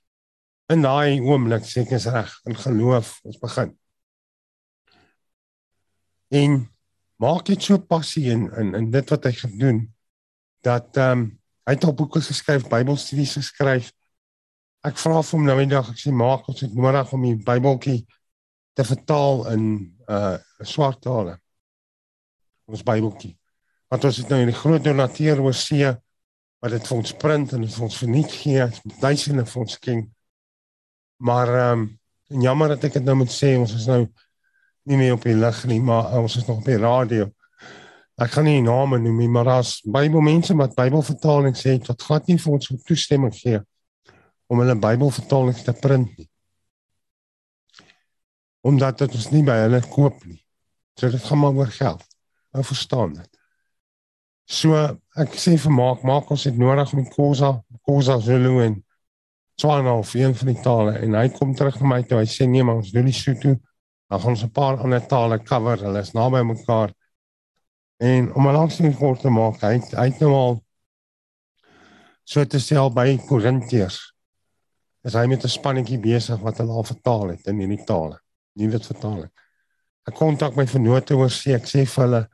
in daai oomblik sê ek is reg in geloof ons begin. En maak dit so passie in in in dit wat hy gedoen dat ehm um, hy het al boeke geskryf, Bybelstudies geskryf. Ek vra vir hom nou eendag, ek sê maak ons dit nodig om die Bybeltjie te vertaal in uh swart tale. Ons Bybeltjie. Want ons het nou in die groot donateur oor see wat dit vir ons print en vir ons verniet gee, duisende vir ons ken. Maar ehm um, jammer dat ek dit nou moet sê, ons is nou nie meer op die lig nie, maar ons is nog op die radio ek gaan nie name noem nie, maar daar's Bybelmense wat Bybelvertaling sê wat glad nie vir ons toestemming gee om hulle Bybelvertalings te print nie. Omdat dit ons nie by hulle koop nie. So dit gaan maar oor geld. Nou verstaan dit. So ek sê vir maak maak ons dit nodig om Khoza, Khoza Zulu en Tswana of een van die tale en hy kom terug na my toe hy sê nee maar ons doen nie so toe. Dan gaan ons 'n paar ander tale cover. Hulle is naby mekaar. En om 'n langsing kort te maak, hy hy het nou al so te sê al by Korintiërs. Is hy met 'n spannetjie besig wat hulle al vertaal het in hierdie tale. Nie dit vertaal het. Ek kontak my vennote oor sê ek sê vir hulle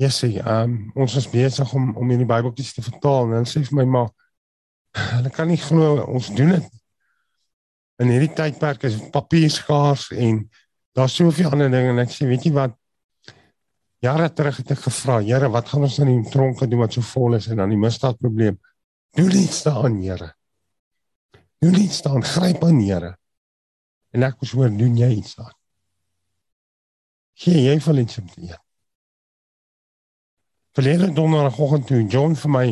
Jessie, um, ons is besig om om hierdie Bybeltjies te vertaal en hulle sê vir my maar hulle kan nie glo ons doen dit. In hierdie tydperk is papier skaars en daar's soveel ander dinge en ek sê weet jy wat Jare terug het ek gevra, Here, wat gaan ons in die tronke doen wat so vol is en dan die misdaadprobleem? Doen iets daaraan, Here. Doen iets daaraan, gryp aan, Here. En ek moes hoor, doen jy iets daaraan? Gee jy vir iets om te doen? Verlede donderdagoggend toe John vir my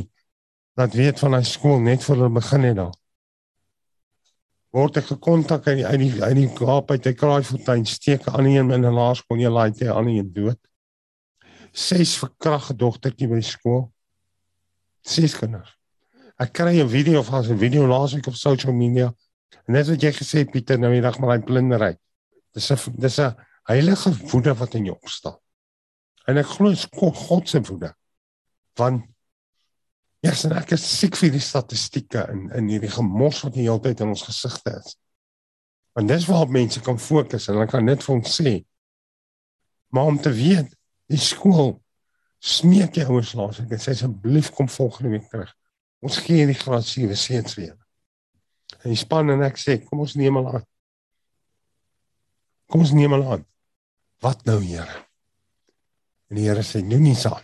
laat weet van hy skool net voor hulle begin het daar. Word ek gekontak uit die uit die uit die Kaap uit die Kraaifontein steek aan een in 'n laerskool, jy laai dit aan een dood ses verkragte dogtertjie by skool. Ses kinders. Ek kry 'n video van 'n video laasweek op social media. En net wat jy gesê Pieter nou die dag met daai blinderheid. Dis 'n dis 'n heilige woede wat in jou opstaan. En ek glo dit kom God se woede. Want ja, yes, ek is siek vir die statistieke in in hierdie gemors wat die hele tyd in ons gesigte is. Want dis waar mense kan fokus en hulle kan net vir ons sê maar om te weet die skool smeek jy ouers laas ek sê asseblief kom volgende week terug. Ons gee die graad 7 seuns weer en die span en ek sê kom ons neem al aan. Kom ons neem al aan. Wat nou Here? En die Here sê doen nie saam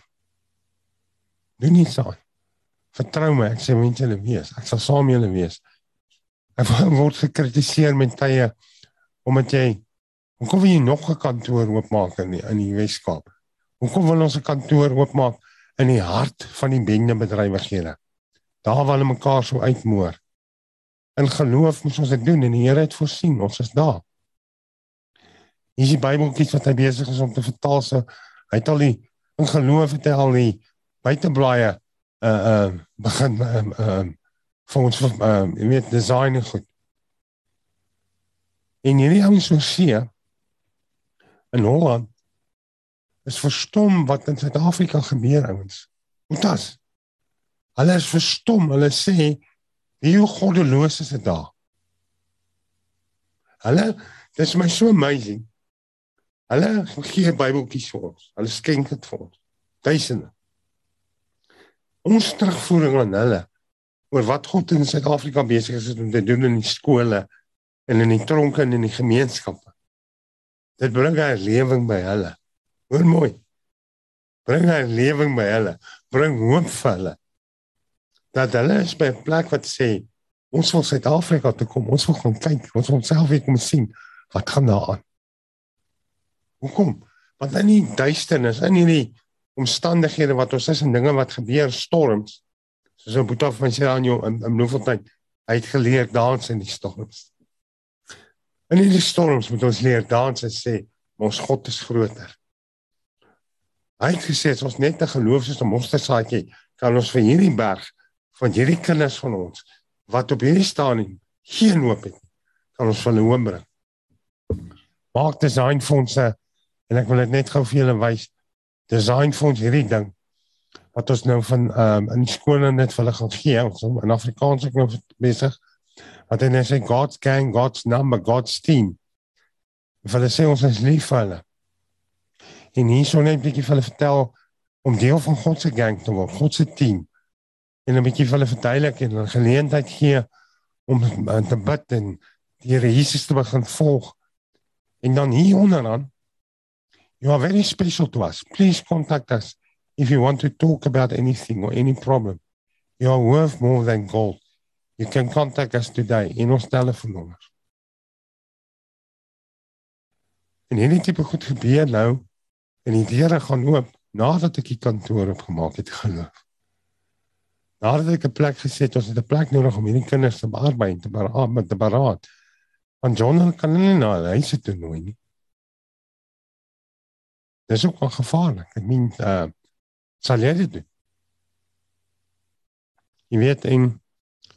doen nie saam vertrou my ek sê moet julle wees. Ek sal saam julle wees. Ek word gekritiseer met tye omdat jy Hoekom wil jy nog 'n kantoor oopmaak in die, in die Weskaap? Hoekom wil ons 'n kantoor oopmaak in die hart van die bende bedrywighede? Daar waar hulle mekaar so uitmoor. In geloof moet ons dit doen en die Here het voorsien, ons is daar. Hier is die Bybeltjie wat hy besig is om te vertaal so hy het al die in geloof het hy al die buiteblaaie uh uh begin uh, uh vir ons uh jy weet design goed. En hierdie ouens so sien in Holland is verstom wat in Suid-Afrika gebeur ouens. Dit? Hulle is verstom. Hulle sê hoe goddeloos is dit daar. Hulle dis my so amazing. Hulle gee Bybeltjies vir ons. Hulle skenk dit vir ons. Duisende. Ons terugvoering aan hulle oor wat God in Suid-Afrika besig is om te doen in die skole en in die tronke en in die gemeenskappe. Dit bring 'n lewing by hulle. Hoor mooi. Bring 'n lewing by hulle. Bring hoop vir hulle. Dat hulle is by 'n plek wat sê ons wil Suid-Afrika toe kom. Ons wil gaan kyk. Ons wil self weer kom sien wat gaan daar aan. Hoekom? Want in die duisternis, in hierdie omstandighede wat ons is en dinge wat gebeur, storms. Soos 'n boetie van jou in in Bloemfontein, hy het geleer dans in die storms. In hierdie storms moet ons leer dans en sê, ons God is groter. Hy het gesê ons net 'n geloof is om ons te saadjie, kan ons vir hierdie berg van hierdie kinders van ons wat op hierdie staan en geen hoop het, kan ons van hoop bring. Maak design fondse en ek wil dit net gou vir julle wys. Design fonds hierdie ding wat ons nou van ehm um, in skole net vir hulle gaan gee ons in Afrikaans ek nou besig wat hulle sê God's gang God's number God's team. Vir hulle sê ons is lief vir hulle en hier so net 'n bietjie vir hulle vertel om deel van God se gang te word God se team en 'n bietjie vir hulle verduidelik en 'n geleentheid gee om te bid en die Here Jesus te begin volg en dan hier onderaan You are very special to us. Please contact us if you want to talk about anything or any problem. You are worth more than gold. You can contact us today in ons telefoonnommer. En hierdie tipe goed gebeur nou en die deure gaan oop nadat ek die kantoor opgemaak het geloof. Nadat ek 'n plek geset het, ons het 'n plek nodig om hierdie kinders te bearbei, te beraad, met te beraad. Want John kan nie na huis toe nooi nie. Dis ook wel gevaarlik. Ek meen uh sal jy dit doen? Jy weet en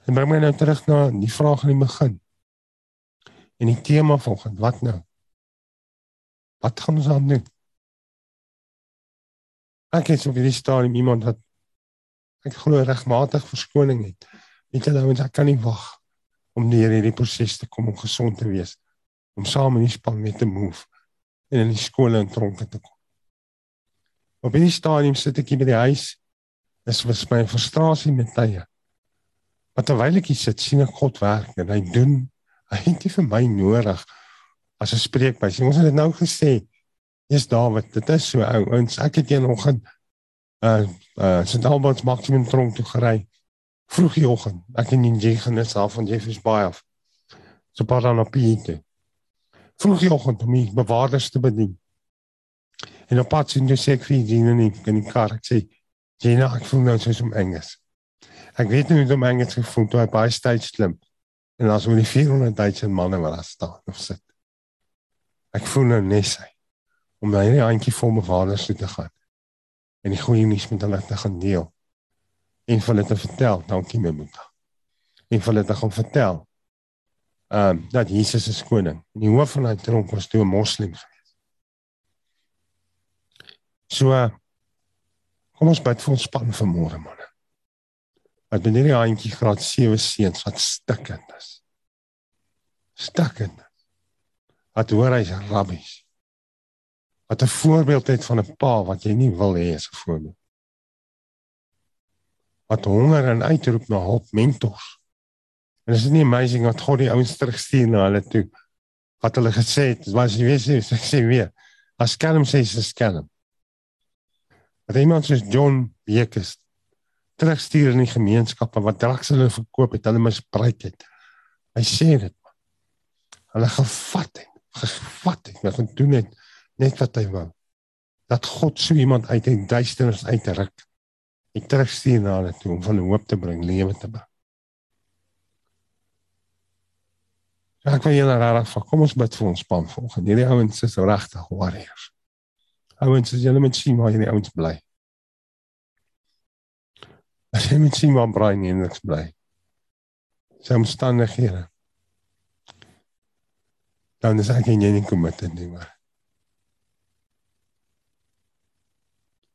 en bring my nou terug na die vraag in die begin. En die tema volgens wat nou? Wat gaan ons aan doen? Ek het so baie staan in iemand wat ek glo regmatig verskoning het. Weet jy nou ek kan nie wag om deur hierdie proses te kom om gesond te wees om saam in die span mee te move en in die skole en tronke te kom. Op hierdie stadium sit ek hier by die huis. Dis was my frustrasie met tye. Maar terwyl ek hier sit, sien ek God werk en hy doen hy het nie vir my nodig as 'n spreekbuis. Ons het dit nou gesê. Dis Dawid, dit is so ou. Ons ek het eenoggend uh uh St Albans maksimum tronk toe gery. Vroeg die oggend. Ek in die genis af van Jeffreys Bay af. So paar dan op Pieter. Vroeg die oggend om die bewaarders te bedien. En op pad sien jy sê ek vir Gina nie in die kar. Ek sê Gina, ek voel nou soos om Engels. Ek weet nie hoe om Engels gevoel toe hy baie stage klim. En as ons die 400 Duitse manne wat daar staan of sit. Ek voel nou net sy om na hierdie handjie vol me vaders toe te gaan. En die goeie nuus met hulle te gaan deel. En hulle te vertel, dankie my moeder. En hulle te gaan vertel ehm um, dat Jesus is koning. En die hoof van daai tronk was toe 'n moslim geweest. So kom ons bid vir ons span vanmôre manne. Wat binne die handjie graad 7 seuns wat stikkend is. Stikkend. Wat hoor hy's rabbies. Wat 'n voorbeeld het van 'n pa wat jy nie wil hê as 'n voorbeeld. Wat honger en uitroep na hulp mentors. En is dit nie amazing wat God die ouens terugstuur na hulle toe wat hulle gesê het, was jy weet ek sê weer, as skelm sê jy skelm dat iemand soos John Bekes terugstuur in die gemeenskappe wat drugs hulle verkoop het, hulle misbruik het. Hy sê dit. Hulle gevat het, gevat het, wat doen het net wat hy wou. Dat God so iemand uit die duisternis uitruk. Hy terugstuur na hulle toe om van hoop te bring, lewe te bring. Ja, ek wil julle rarig van kom ons bid vir ons span volgende. Hierdie ouens is regtig warriors ouens as julle moet sien waar hierdie ouens bly. As jy moet sien waar Brian Hendriks bly. Sy omstandighede. Dan is nie nie kom met dit nie maar.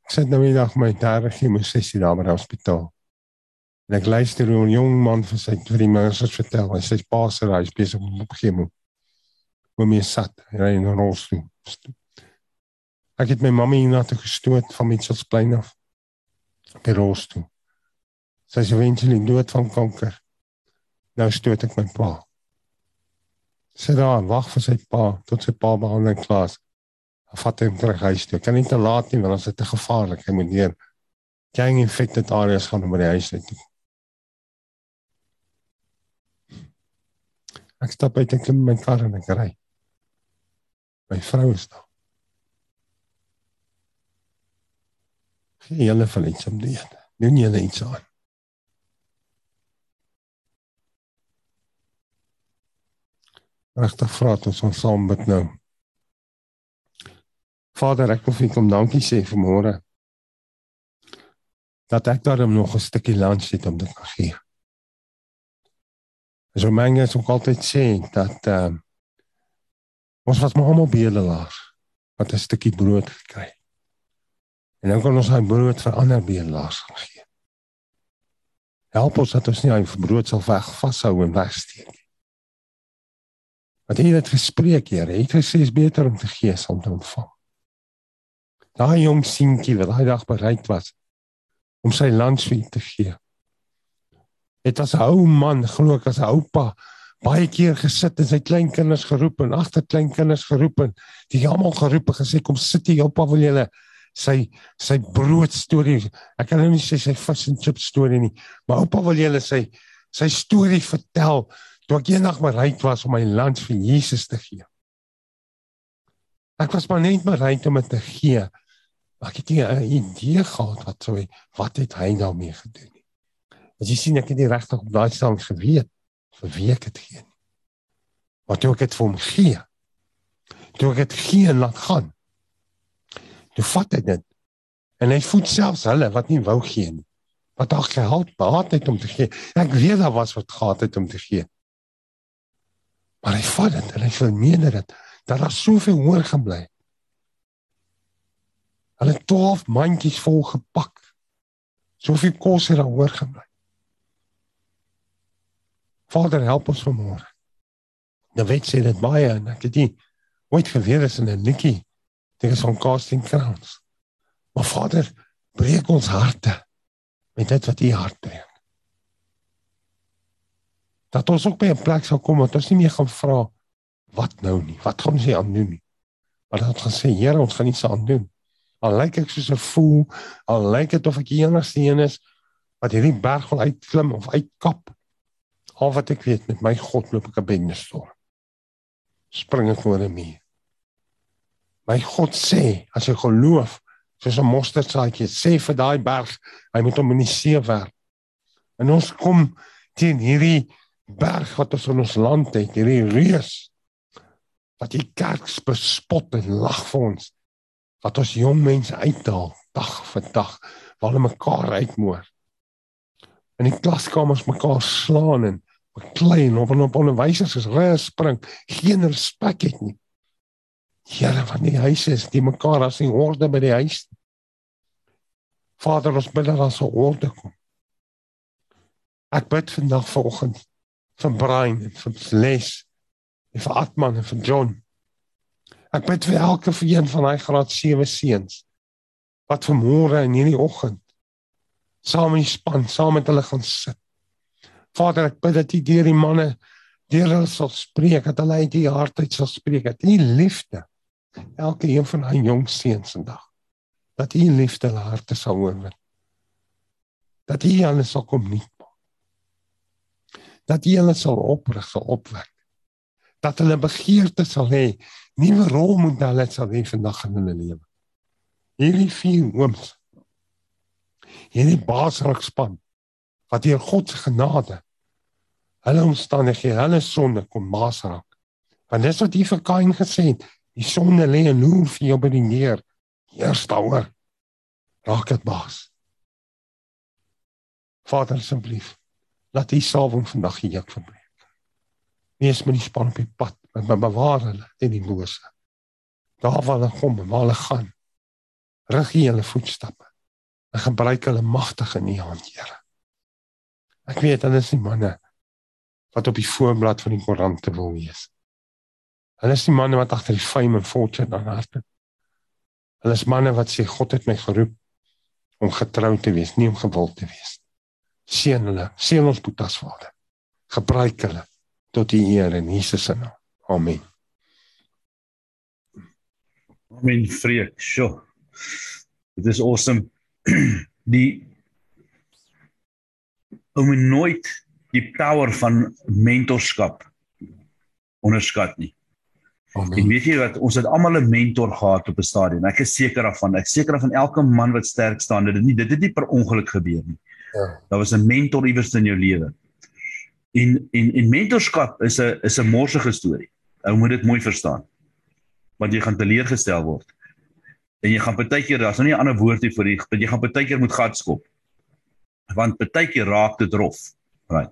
Ek sit nou die dag my derde chemosessie daar by die hospitaal. En ek luister hoe 'n jong man vir sy drie meurs vertel, hy sê pa se hy is besig om op chemo. Oom is sat, hy ry in 'n rolstoel. Ek het my mamma hiernatoe gestoot van Mitchellsplein af. Op die rolstoel. Sy is eventueel dood van kanker. Nou stoot ek my pa. Sy daar wag vir sy pa tot sy pa behandeling klaar is. Vat hom terug huis toe. Kan nie te laat nie want dit is te gevaarlik. Hy moet neer. Gang infected areas gaan oor die huis uit. Ek stap uit ek klim in my kar en ek ry. My vrou is daar. Gee julle van iets om te eet. Doen julle iets aan. Regtig vra dit ons ons saam bid nou. Vader, ek wil vir U kom dankie sê vir môre. Dat ek daarom nog 'n stukkie land het om te kan gee. So mense ook altyd sê dat ehm uh, ons was maar almal bedelaars wat 'n stukkie brood gekry. En nou kan ons daai brood vir ander bedelaars gee. Help ons dat ons nie hy brood sal weg vashou en wegsteek nie. Wat jy het gespreek, Here, het gesê is beter om te gee as om te ontvang. Daai jong seentjie wat daai dag bereid was om sy land vir te gee het as 'n ou man, glo ek as 'n oupa, baie keer gesit en sy kleinkinders geroep en agter kleinkinders geroep en die almal geroep en gesê kom sit hier oupa wil julle sy sy brood storie. Ek kan nou nie sê sy fish and chips storie nie, maar oupa wil julle sy sy storie vertel toe ek eendag bereid was om my land vir Jesus te gee. Ek was maar net bereid om dit te gee. Maar ek het nie 'n idee gehad wat sou wat het hy daarmee gedoen. As jy sien ek het nie regtig op daai staan geweet vir wie ek dit gee nie. Toe ek dit vir hom gee. Toe ek dit gee en laat gaan. Toe vat hy dit. En hy voed selfs hulle wat nie wou gee nie. Wat daar gehad baat het om te gee. Ek weet daar was wat gehad het om te gee. Maar hy vat dit en hy vermeerder dit. Daar was soveel hoor gebly. Hulle 12 mandjies vol gepak. Soveel kos het daar hoor gebly. Vader help ons vanmôre. Nou weet sy dit baie en ek het nie ooit geweet in 'n liedjie dit is van casting crowns. Maar Vader, breek ons harte met dit wat U hart breek. Dat ons ook by 'n plek sal kom wat ons nie meer gaan vra wat nou nie, wat gaan ons aan doen nie. Maar dat ons gaan sê Here, ons gaan iets aan doen. Al lyk ek soos 'n fool, al lyk dit of ek die enigste een is wat hierdie berg wil uitklim of uitkap. Al wat ek weet met my God loop ek 'n bendestorm. Spring ek oor 'n muur. My God sê as jy geloof soos 'n mosterdsaadjie sê vir daai berg hy moet hom in die see werp. En ons kom teen hierdie berg wat ons in ons land het, hierdie reus wat die kerk bespot en lag vir ons. Wat ons jong mense uitdaal dag vir dag waar hulle mekaar uitmoor in die klaskamers mekaar slaan en beklei en op en op onderwysers is reg spring, geen respek het nie. Here van die huise is die mekaar as nie orde by die huis. Vader, ons bid dat daar so orde kom. Ek bid vandag vanoggend vir Brian en vir Les en vir Atman en vir John. Ek bid vir elke een van daai graad 7 seuns wat vanmôre en hierdie oggend saam in die span, saam met hulle gaan sit. Vader, ek bid dat U deur die manne deur hulle sal spreek, dat hulle uit die hart uit sal spreek, dat U liefde elke een van daai jong seuns vandag dat U liefde hulle harte sal oorwin. Dat U hulle sal kom nie. Dat U hulle sal oprig, sal opwek. Dat hulle begeerte sal hê, nuwe rolmodelle sal hê vandag in hulle lewe. Hierdie vier ooms hierdie baasrakspan wat deur God se genade hulle omstandighede, hulle sonde kom maasrak. Want dis wat hy vir Kain gesê het, die sonde lê en loer vir jou by die neer. Eers daaroor raak dit baas. Vader asseblief, laat U salwing vandag hier juk verbreek. Wees met die span op die pad, met bewaar hulle teen die bose. Daar waar hulle kom, waar hulle gaan. Rig hulle voetstappe en gebruik hulle magtig in u hand, Here. Ek weet hulle is nie manne wat op die voorblad van die koerant wil wees. Hulle is die manne wat agter die fame en fortune aan harte. Hulle is manne wat sê God het my geroep om getrou te wees, nie om gewild te wees. Seën hulle, seën ons boetas Vader. Gebruik hulle tot die eer in Jesus se naam. Amen. Amen, vreek. Sjoe. Dit is awesome. Die om nooit die power van mentorskap onderskat nie. Amen. En weet jy wat, ons het almal 'n mentor gehad op 'n stadium. Ek is seker daarvan. Ek seker van elke man wat sterk staan, dit het nie dit het nie per ongeluk gebeur nie. Ja. Daar was 'n mentor iewers in jou lewe. En en en mentorskap is 'n is 'n morsige storie. Ou moet dit mooi verstaan. Want jy gaan teleurgestel word. En jy gaan baie keer, daar's nou nie 'n ander woord hier vir die, jy gaan baie keer moet gat skop. Want baie keer raak dit rof. Right.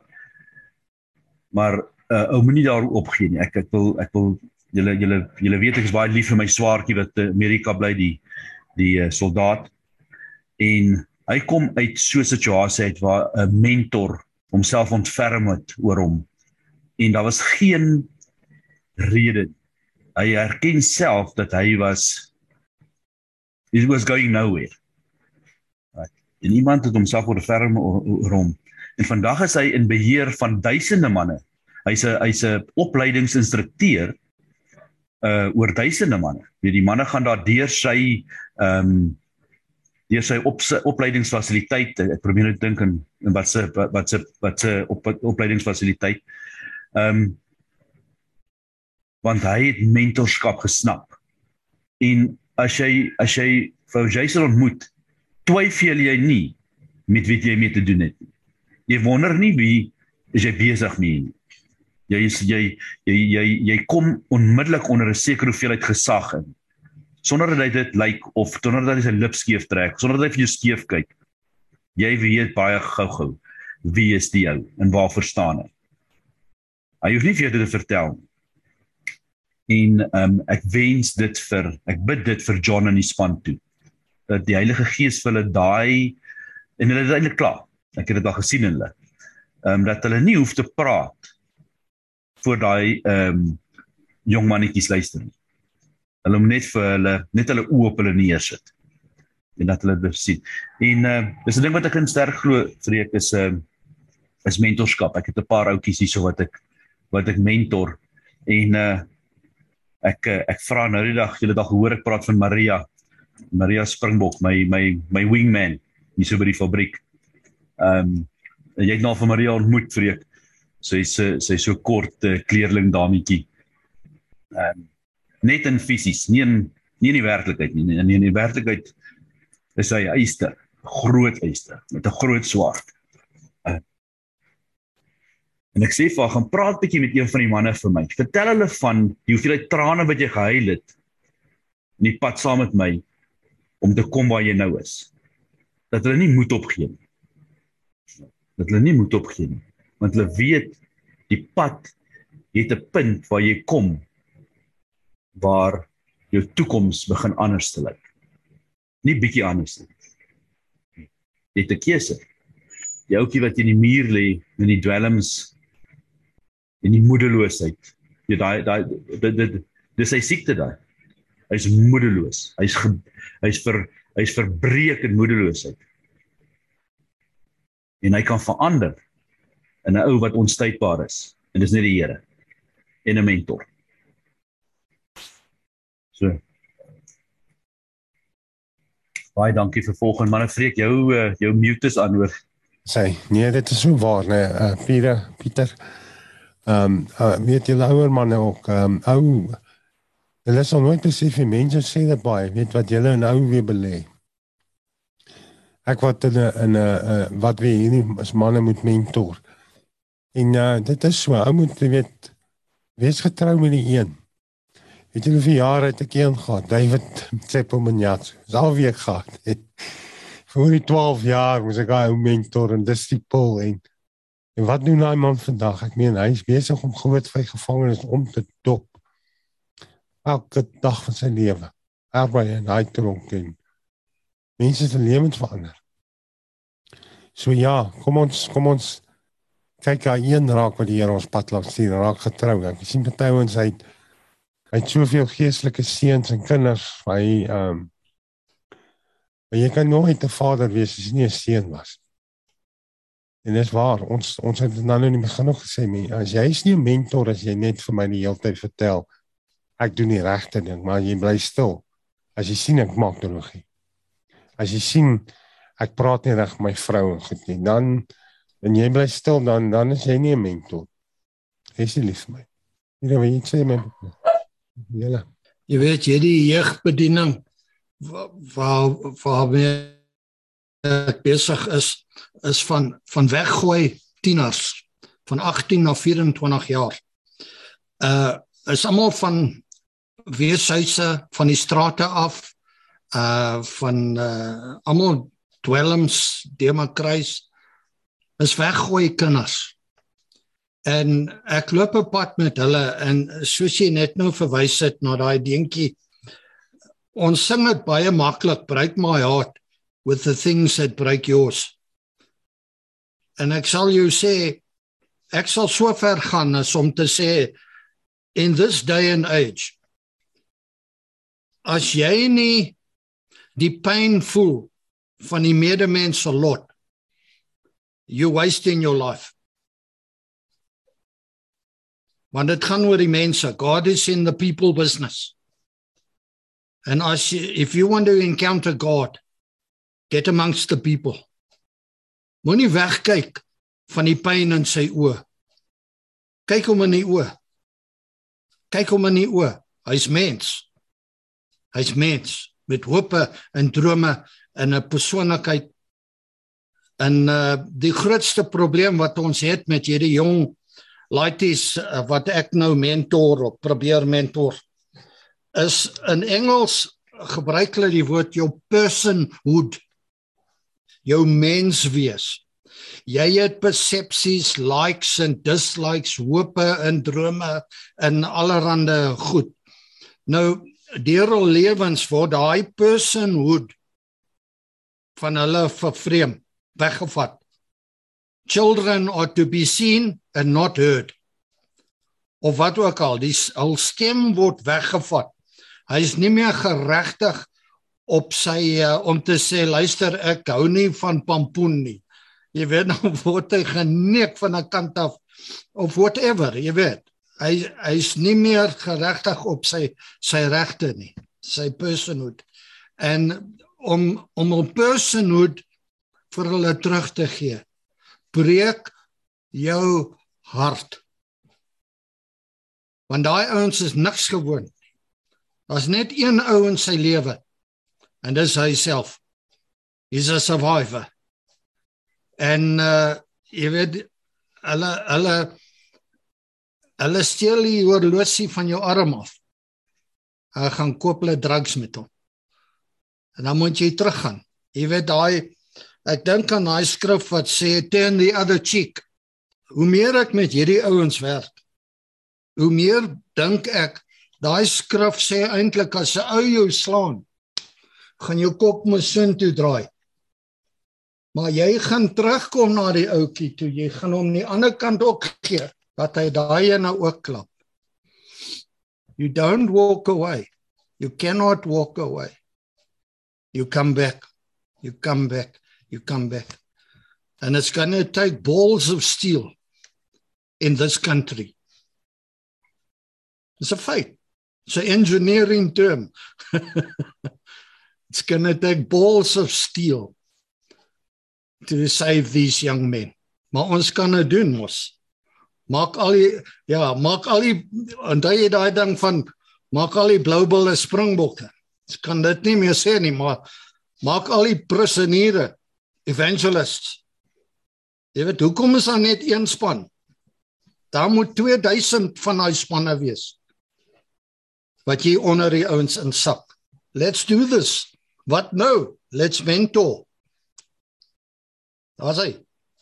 Maar uh, ou moenie daarop gee nie. Ek ek wil ek wil julle julle julle weet ek is baie lief vir my swaartjie wat in Amerika bly die die uh, soldaat en hy kom uit so 'n situasie uit waar 'n mentor homself ontferm het oor hom. En daar was geen rede. Hy erken self dat hy was he was going nowhere. Right. en iemand het homself ontferm oor, oor hom. En vandag is hy in beheer van duisende manne. Hy's 'n hy's 'n opleidingsinstrukteur uh oor duisende manne. Weet die manne gaan daar deur sy ehm um, deur sy op sy opleidingsfasiliteite. Ek probeer net dink in, in wat se wat se wat se op opleidingsfasiliteit. Ehm um, want hy het mentorskap gesnap. En as jy as jy vir Jason ontmoet, twyfel jy nie met wie jy mee te doen het nie. Jy wonder nie wie is jy besig mee nie. Jy is jy jy jy jy kom onmiddellik onder 'n sekere hoeveelheid gesag in. Sonder dat hy dit lyk like, of sonder dat hy sy lip skeef trek, sonder dat hy vir jou skeef kyk. Jy weet baie gou-gou wie is die ou en waarvoor staan hy. Hy hoef nie vir jou dit te vertel nie. En ehm um, ek wens dit vir ek bid dit vir John en die span toe. Dat die Heilige Gees vir hulle daai en hulle is eintlik klaar. Ek het dit al gesien in hulle. Ehm um, dat hulle nie hoef te praat voor daai ehm um, jong mannetjies luister nie. Hulle moet net vir hulle net hulle oë op hulle neersit en dat hulle dit sien. En uh dis 'n ding wat ek in sterk glo vir ek is 'n uh, is mentorskap. Ek het 'n paar ouetjies hierso wat ek wat ek mentor en uh ek ek vra nou die dag, julle dag gehoor ek praat van Maria. Maria Springbok, my my my wingman hierso by die fabriek. Ehm um, jy het nou van Maria ontmoet vir ek sy's sy, sy so kort uh, kleerling dametjie. Ehm um, net in fisies, nie in nie in die werklikheid nie. In in die werklikheid is hy eyster, groot eyster met 'n groot swaard. Uh, en ek sê vir haar gaan praat bietjie met een van die manne vir my. Vertel hulle van die hoeveelheid trane wat jy gehuil het in die pad saam met my om te kom waar jy nou is. Dat hulle nie moed opgee nie. Dat hulle nie moed opgee nie want hulle weet die pad het 'n punt waar jy kom waar jou toekoms begin anders te lyk. Nie bietjie anders nie. Jy het 'n keuse. Die ouetjie wat in die muur lê in die dwelms en die moedeloosheid. Jy daai daai dit dit dis sy siekte daai. Hy's moedeloos. Hy's hy's vir hy's verbreek in moedeloosheid. En hy kan verander in 'n ou wat onstuitbaar is en dis net die Here en 'n mentor. So. Baie dankie vir volgende manne vreek jou uh, jou mute is aan hoor. Sê, nee, dit is so waar, nee, uh, Pieter, Pieter. Ehm, um, uh, weet jy ouer manne ook, ehm um, ou Hulle is al nooit besef die mense sê dit baie, weet wat julle nou weer belê. Ek wat in 'n in 'n wat wie hierdie as manne moet mentor. En uh, dit is so, ou moet weet wees getrou met die een. Het jy vir jare het ek een gehad, David Tsepomanyat. Dis al wie ek gehad het. Vir die 12 jaar was ek 'n mentor en disipel en en wat doen daai man vandag? Ek meen hy is besig om groot vry gevangenes om te dop. Elke dag van sy lewe. Arbei en hy tronk en mense se lewens verander. So ja, kom ons kom ons kyk aan een raak wat die Here ons pad laat sien, raak getrou. Ek sien party ouens uit Hy het soveel geestelike seuns en kinders. Hy ehm um, Maar jy kan nooit 'n vader wees as jy nie 'n seun was. En dis waar, ons ons het nou in die begin nog gesê, as jy is nie 'n mentor as jy net vir my die hele tyd vertel ek doen die regte ding, maar jy bly stil. As jy sien ek maak teologie. As jy sien ek praat nie reg met my vrou en goed nie, dan en jy bly stil dan dan is jy nie 'n mentor. Is jy lief vir my? Jy weet jy sê my. Ja. Jy weet jy die jeugbediening waar waar ek besig is is van van weggooi tieners van 18 na 24 jaar. Uh is almal van weeshuise van die strate af uh van uh almal dwelms demakruis is weggooi kinders. En ek loop 'n pad met hulle en soos jy net nou verwys het na daai dingetjie Ons sing dit baie maklik, break my heart with the things that break yours. En ek sal jou sê ek sal so ver gaan as om te sê in this day and age as jy nie die pyn voel van die medemens se lot you wasting your life want dit gaan oor die mense god is in the people business And as you, if you want to encounter God, get amongst the people. Moenie wegkyk van die pyn in sy oë. Kyk hom in die oë. Kyk hom in die oë. Hy's mens. Hy's mens met hoop en drome en 'n persoonlikheid. En uh die grootste probleem wat ons het met hierdie jong laities uh, wat ek nou mentor of probeer mentor is in Engels gebruik hulle die woord jou personhood jou menswees. Jy het persepsies likes en dislikes hope en drome en allerlei goed. Nou deur al lewens word daai personhood van hulle vervreem weggevat children are to be seen and not heard of wat ook al die al stem word weggevat Hy is nie meer geregtig op sy uh, om te sê luister ek hou nie van pampoen nie. Jy weet nou word hy geneek van 'n kant af of whatever, jy weet. Hy hy's nie meer geregtig op sy sy regte nie, sy personhood. En om om 'n personhood vir hulle terug te gee, breek jou hart. Want daai ouens is niks gewoond Daar's net een ou in sy lewe. En dis hy self. He's a survivor. En uh jy weet hulle hulle hulle steel die horlosie van jou arm af. Hulle gaan koop hulle drugs met hom. En dan moet jy teruggaan. Jy weet daai ek dink aan daai skrif wat sê turn the other cheek. Hoe meer ek met hierdie ouens werk, hoe meer dink ek Daai skrif sê eintlik as 'n ou jou slaan, gaan jou kop mos sin toe draai. Maar jy gaan terugkom na die ouetjie toe. Jy gaan hom die ander kant ook gee dat hy daai ene ook klap. You don't walk away. You cannot walk away. You come back. You come back. You come back. And it's going to take balls of steel in this country. It's a fight. It's an engineering term. it's going to take balls of steel to save these young men. Maar ons kan dit doen mos. Maak al die ja, maak al die onthou jy daai ding van maak al die blou bulle springbokke. Ons kan dit nie meer sê nie, maar maak al die prisoniere evangelists. Jy weet hoekom is daar net een span? Daar moet 2000 van daai spanne wees wat jy onder die ouens insak. Let's do this. What no? Let's mentor. Daar's hy.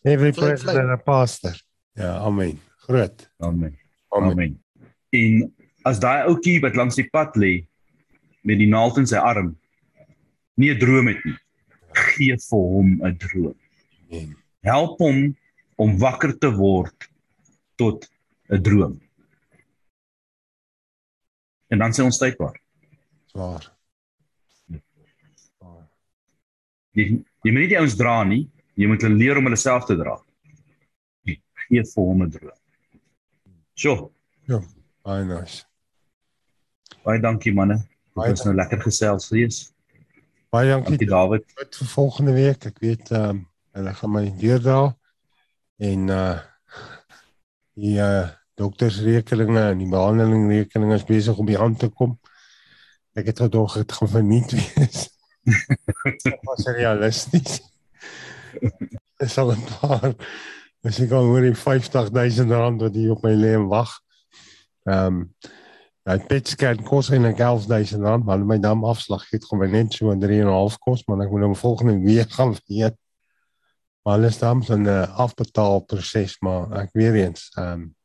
Every president a pastor. Ja, amen. Groot. Amen. Amen. amen. En as daai ouetjie wat langs die pad lê met die naald in sy arm nie 'n droom het nie, gee vir hom 'n droom. Amen. Help hom om wakker te word tot 'n droom. En dan sê ons tydbaar. Swaar. Jy jy moet nie die ouens dra nie, jy moet hulle leer om hulle self te dra. Gee vir hom 'n droom. So, Baie nice. baie dankie manne. Dit was nou lekker gesels wees. Baie dankie. Dankie David. Tot volgende week. Ek weet ehm um, hulle gaan my deurdra en uh die uh doktersrekeninge en die behandelingrekeninge is besig om die hand te kom. Ek het gedog dit gaan verniet wees. Dit was realisties. Dis al 'n paar as ek al hoor die 50000 rand wat hier op my lê en wag. Ehm um, Hy pet scan kos eintlik 11000 rand, maar my dam afslag gee gaan my net so 'n 3 en 'n half kos, maar ek moet hom volgende week gaan weet. Maar alles dan so 'n uh, afbetaal proses, maar ek weer eens, ehm um,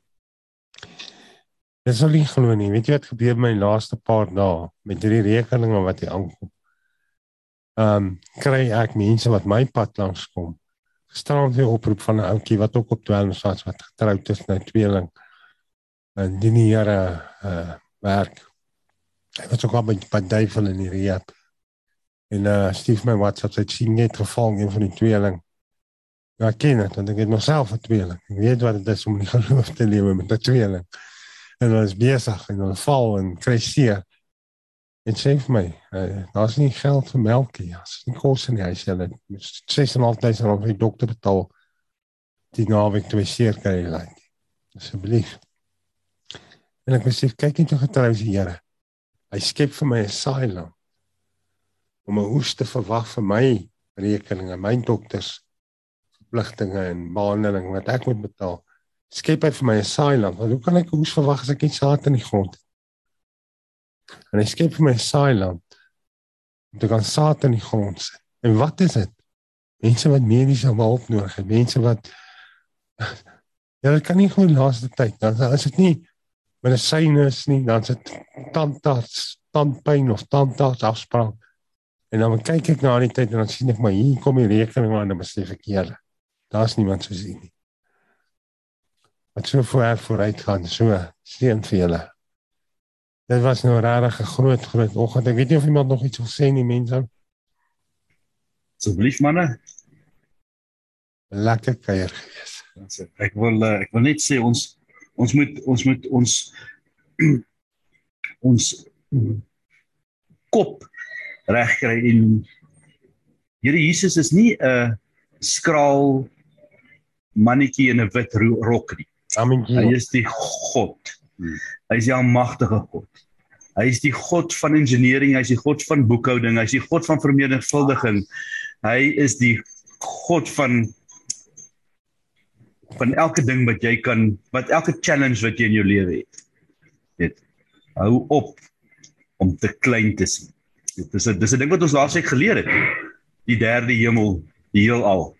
Dis al nie glo nie. Weet jy wat gebeur my laaste paar dae met hierdie rekeninge wat hier aankom? Ehm um, kry ek mense wat my pad langs kom. Gisterand weer oproep van 'n ouetjie wat ook op 12 was wat getroud is nou tweeling. En die jare uh werk. Hy was ook al by by duivel in die rehab. En uh stief my WhatsApp sê sien net geval een van die tweeling. Ja, ken dit, want ek het myself 'n tweeling. Ek weet wat dit is om nie geloof te lewe met 'n tweeling. En is besig en hulle val en kry seer. En sê vir my, uh, daar's nie geld vir melk nie. As nie kos in die huis hulle 6.500 rand vir die dokter betaal. Die naweek twee seer kry hy like. Asseblief. En ek besef kyk net hoe getrou is die Here. Hy skep vir my 'n saailand om 'n oes te verwag vir my rekeninge, my dokters verpligtinge en behandeling wat ek moet betaal. Skep hy vir my 'n saailand. Want hoe kan ek 'n oes verwag as ek nie saad in die grond het? En hy skep vir my 'n saailand om te kan saad in die grond sit. En wat is dit? Mense wat mediese hulp nodig het, mense wat Ja, dit kan nie gewoon laaste tyd. Dan is dit nie medisyne is nie, dan sit tandarts, tandpyn of tandarts afspraak. En dan kyk ek na die tyd en dan sien ek maar hier kom die rekening aan en dan besef ek ja, daar's niemand so sien nie. Wat so voor vooruit gaan, so steen vir julle. Dit was nou regtig 'n groot groot oggend. Ek weet nie of iemand nog iets wil sê nie, mense. Asseblief manne. Lekker kuier gewees. Ek wil uh, ek wil net sê ons ons moet ons moet ons ons kop regkry en Here Jesus is nie 'n skraal mannetjie in 'n wit ro- rok nie. Amen. Hy is die God. Hy is die almagtige God. Hy is die God van engineering, hy is die God van boekhouding, hy is die God van vermenigvuldiging. Hy is die God van van elke ding wat jy kan wat elke challenge wat jy in jou lewe het. Dit hou op om te klein te sien. Dit is 'n dis 'n ding wat ons laasweek geleer het. Die derde hemel, die heelal.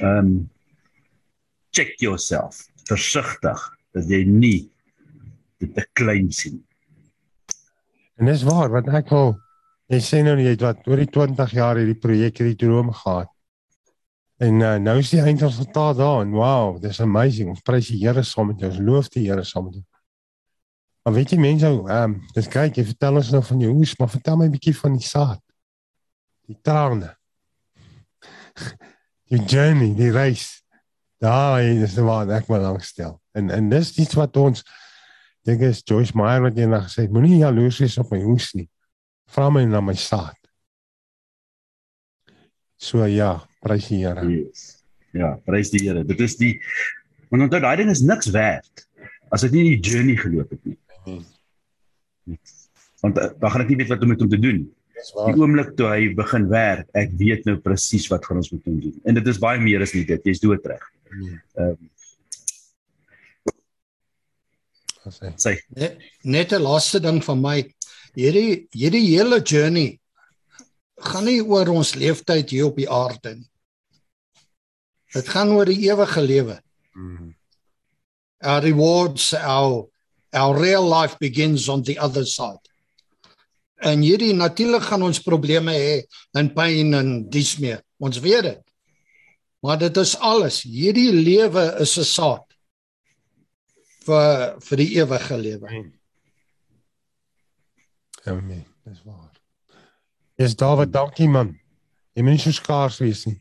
Um, check yourself. Versigtig dat jy nie dit te klein sien. En dis waar wat ek wil jy sê nou jy het wat oor die 20 jaar hierdie projek hierdie droom gehad. En uh, nou is die eindresultaat daar en wow, dis amazing. Ons prys die Here saam met jou. Ons loof die Here saam met jou. Maar weet jy mense, ehm um, dis kyk, jy vertel ons nou van jou oes, maar vertel my 'n bietjie van die saad. Die trane. Die journey, die reis. Daai is waar ek my langstel. En en dis iets wat ons dink is Joyce Meyer wat eendag gesê het, moenie jaloers wees op my oes nie. Vra my na my saad. So ja, prys die Here. Yes. Ja, prys die Here. Dit is die want onthou daai ding is niks werd as dit nie die journey geloop het nie. Want uh, dan gaan ek nie weet wat om met hom te doen. Die oomblik toe hy begin werk, ek weet nou presies wat gaan ons met hom doen. En dit is baie meer as net dit. Jy's doodreg. Ehm um, Sê. sê Net, net 'n laaste ding van my. Hierdie hierdie hele journey gaan nie oor ons leeftyd hier op die aarde nie. Dit gaan oor die ewige lewe. Mm. Our rewards, our our real life begins on the other side. En hierdie natuurlik gaan ons probleme hê en pyn en dis meer. Ons weet dit. Maar dit is alles. Hierdie lewe is 'n saad vir vir die ewige lewe. Amen. Dis waar. Dis Dawid, dankie man. Jy moet nie so skaars wees nie.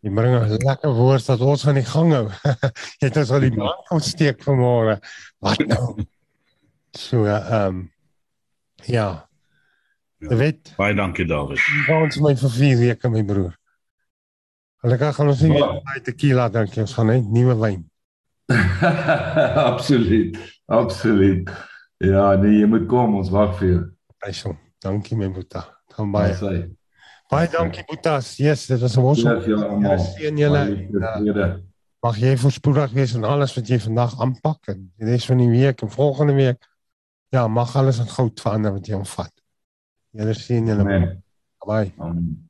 Jy bring 'n lekker woord dat ons aan die gang hou. jy het ons al die bank kom steek vanmôre. Wat nou? So ehm um, ja. Jy weet, Baie dankie David. ons my vir 4 weke my broer. Gelukkig gaan ons nie meer by tequila drink nie, ons gaan net nuwe wyn. absoluut. Absoluut. Ja, nee, jy moet kom, ons wag vir jou. Hyso. Dankie my boeta. Gaan baie. Baie. Baie dankie boetas. Yes, dit was 'n. Ja, vir almal. Seën julle. Ja. Mag jy voorspoedig wees in alles wat jy vandag aanpak en die res van die week en volgende week. Ja, mag alles in goud verander wat jy omvat. Julle sien julle. Bye. Amen.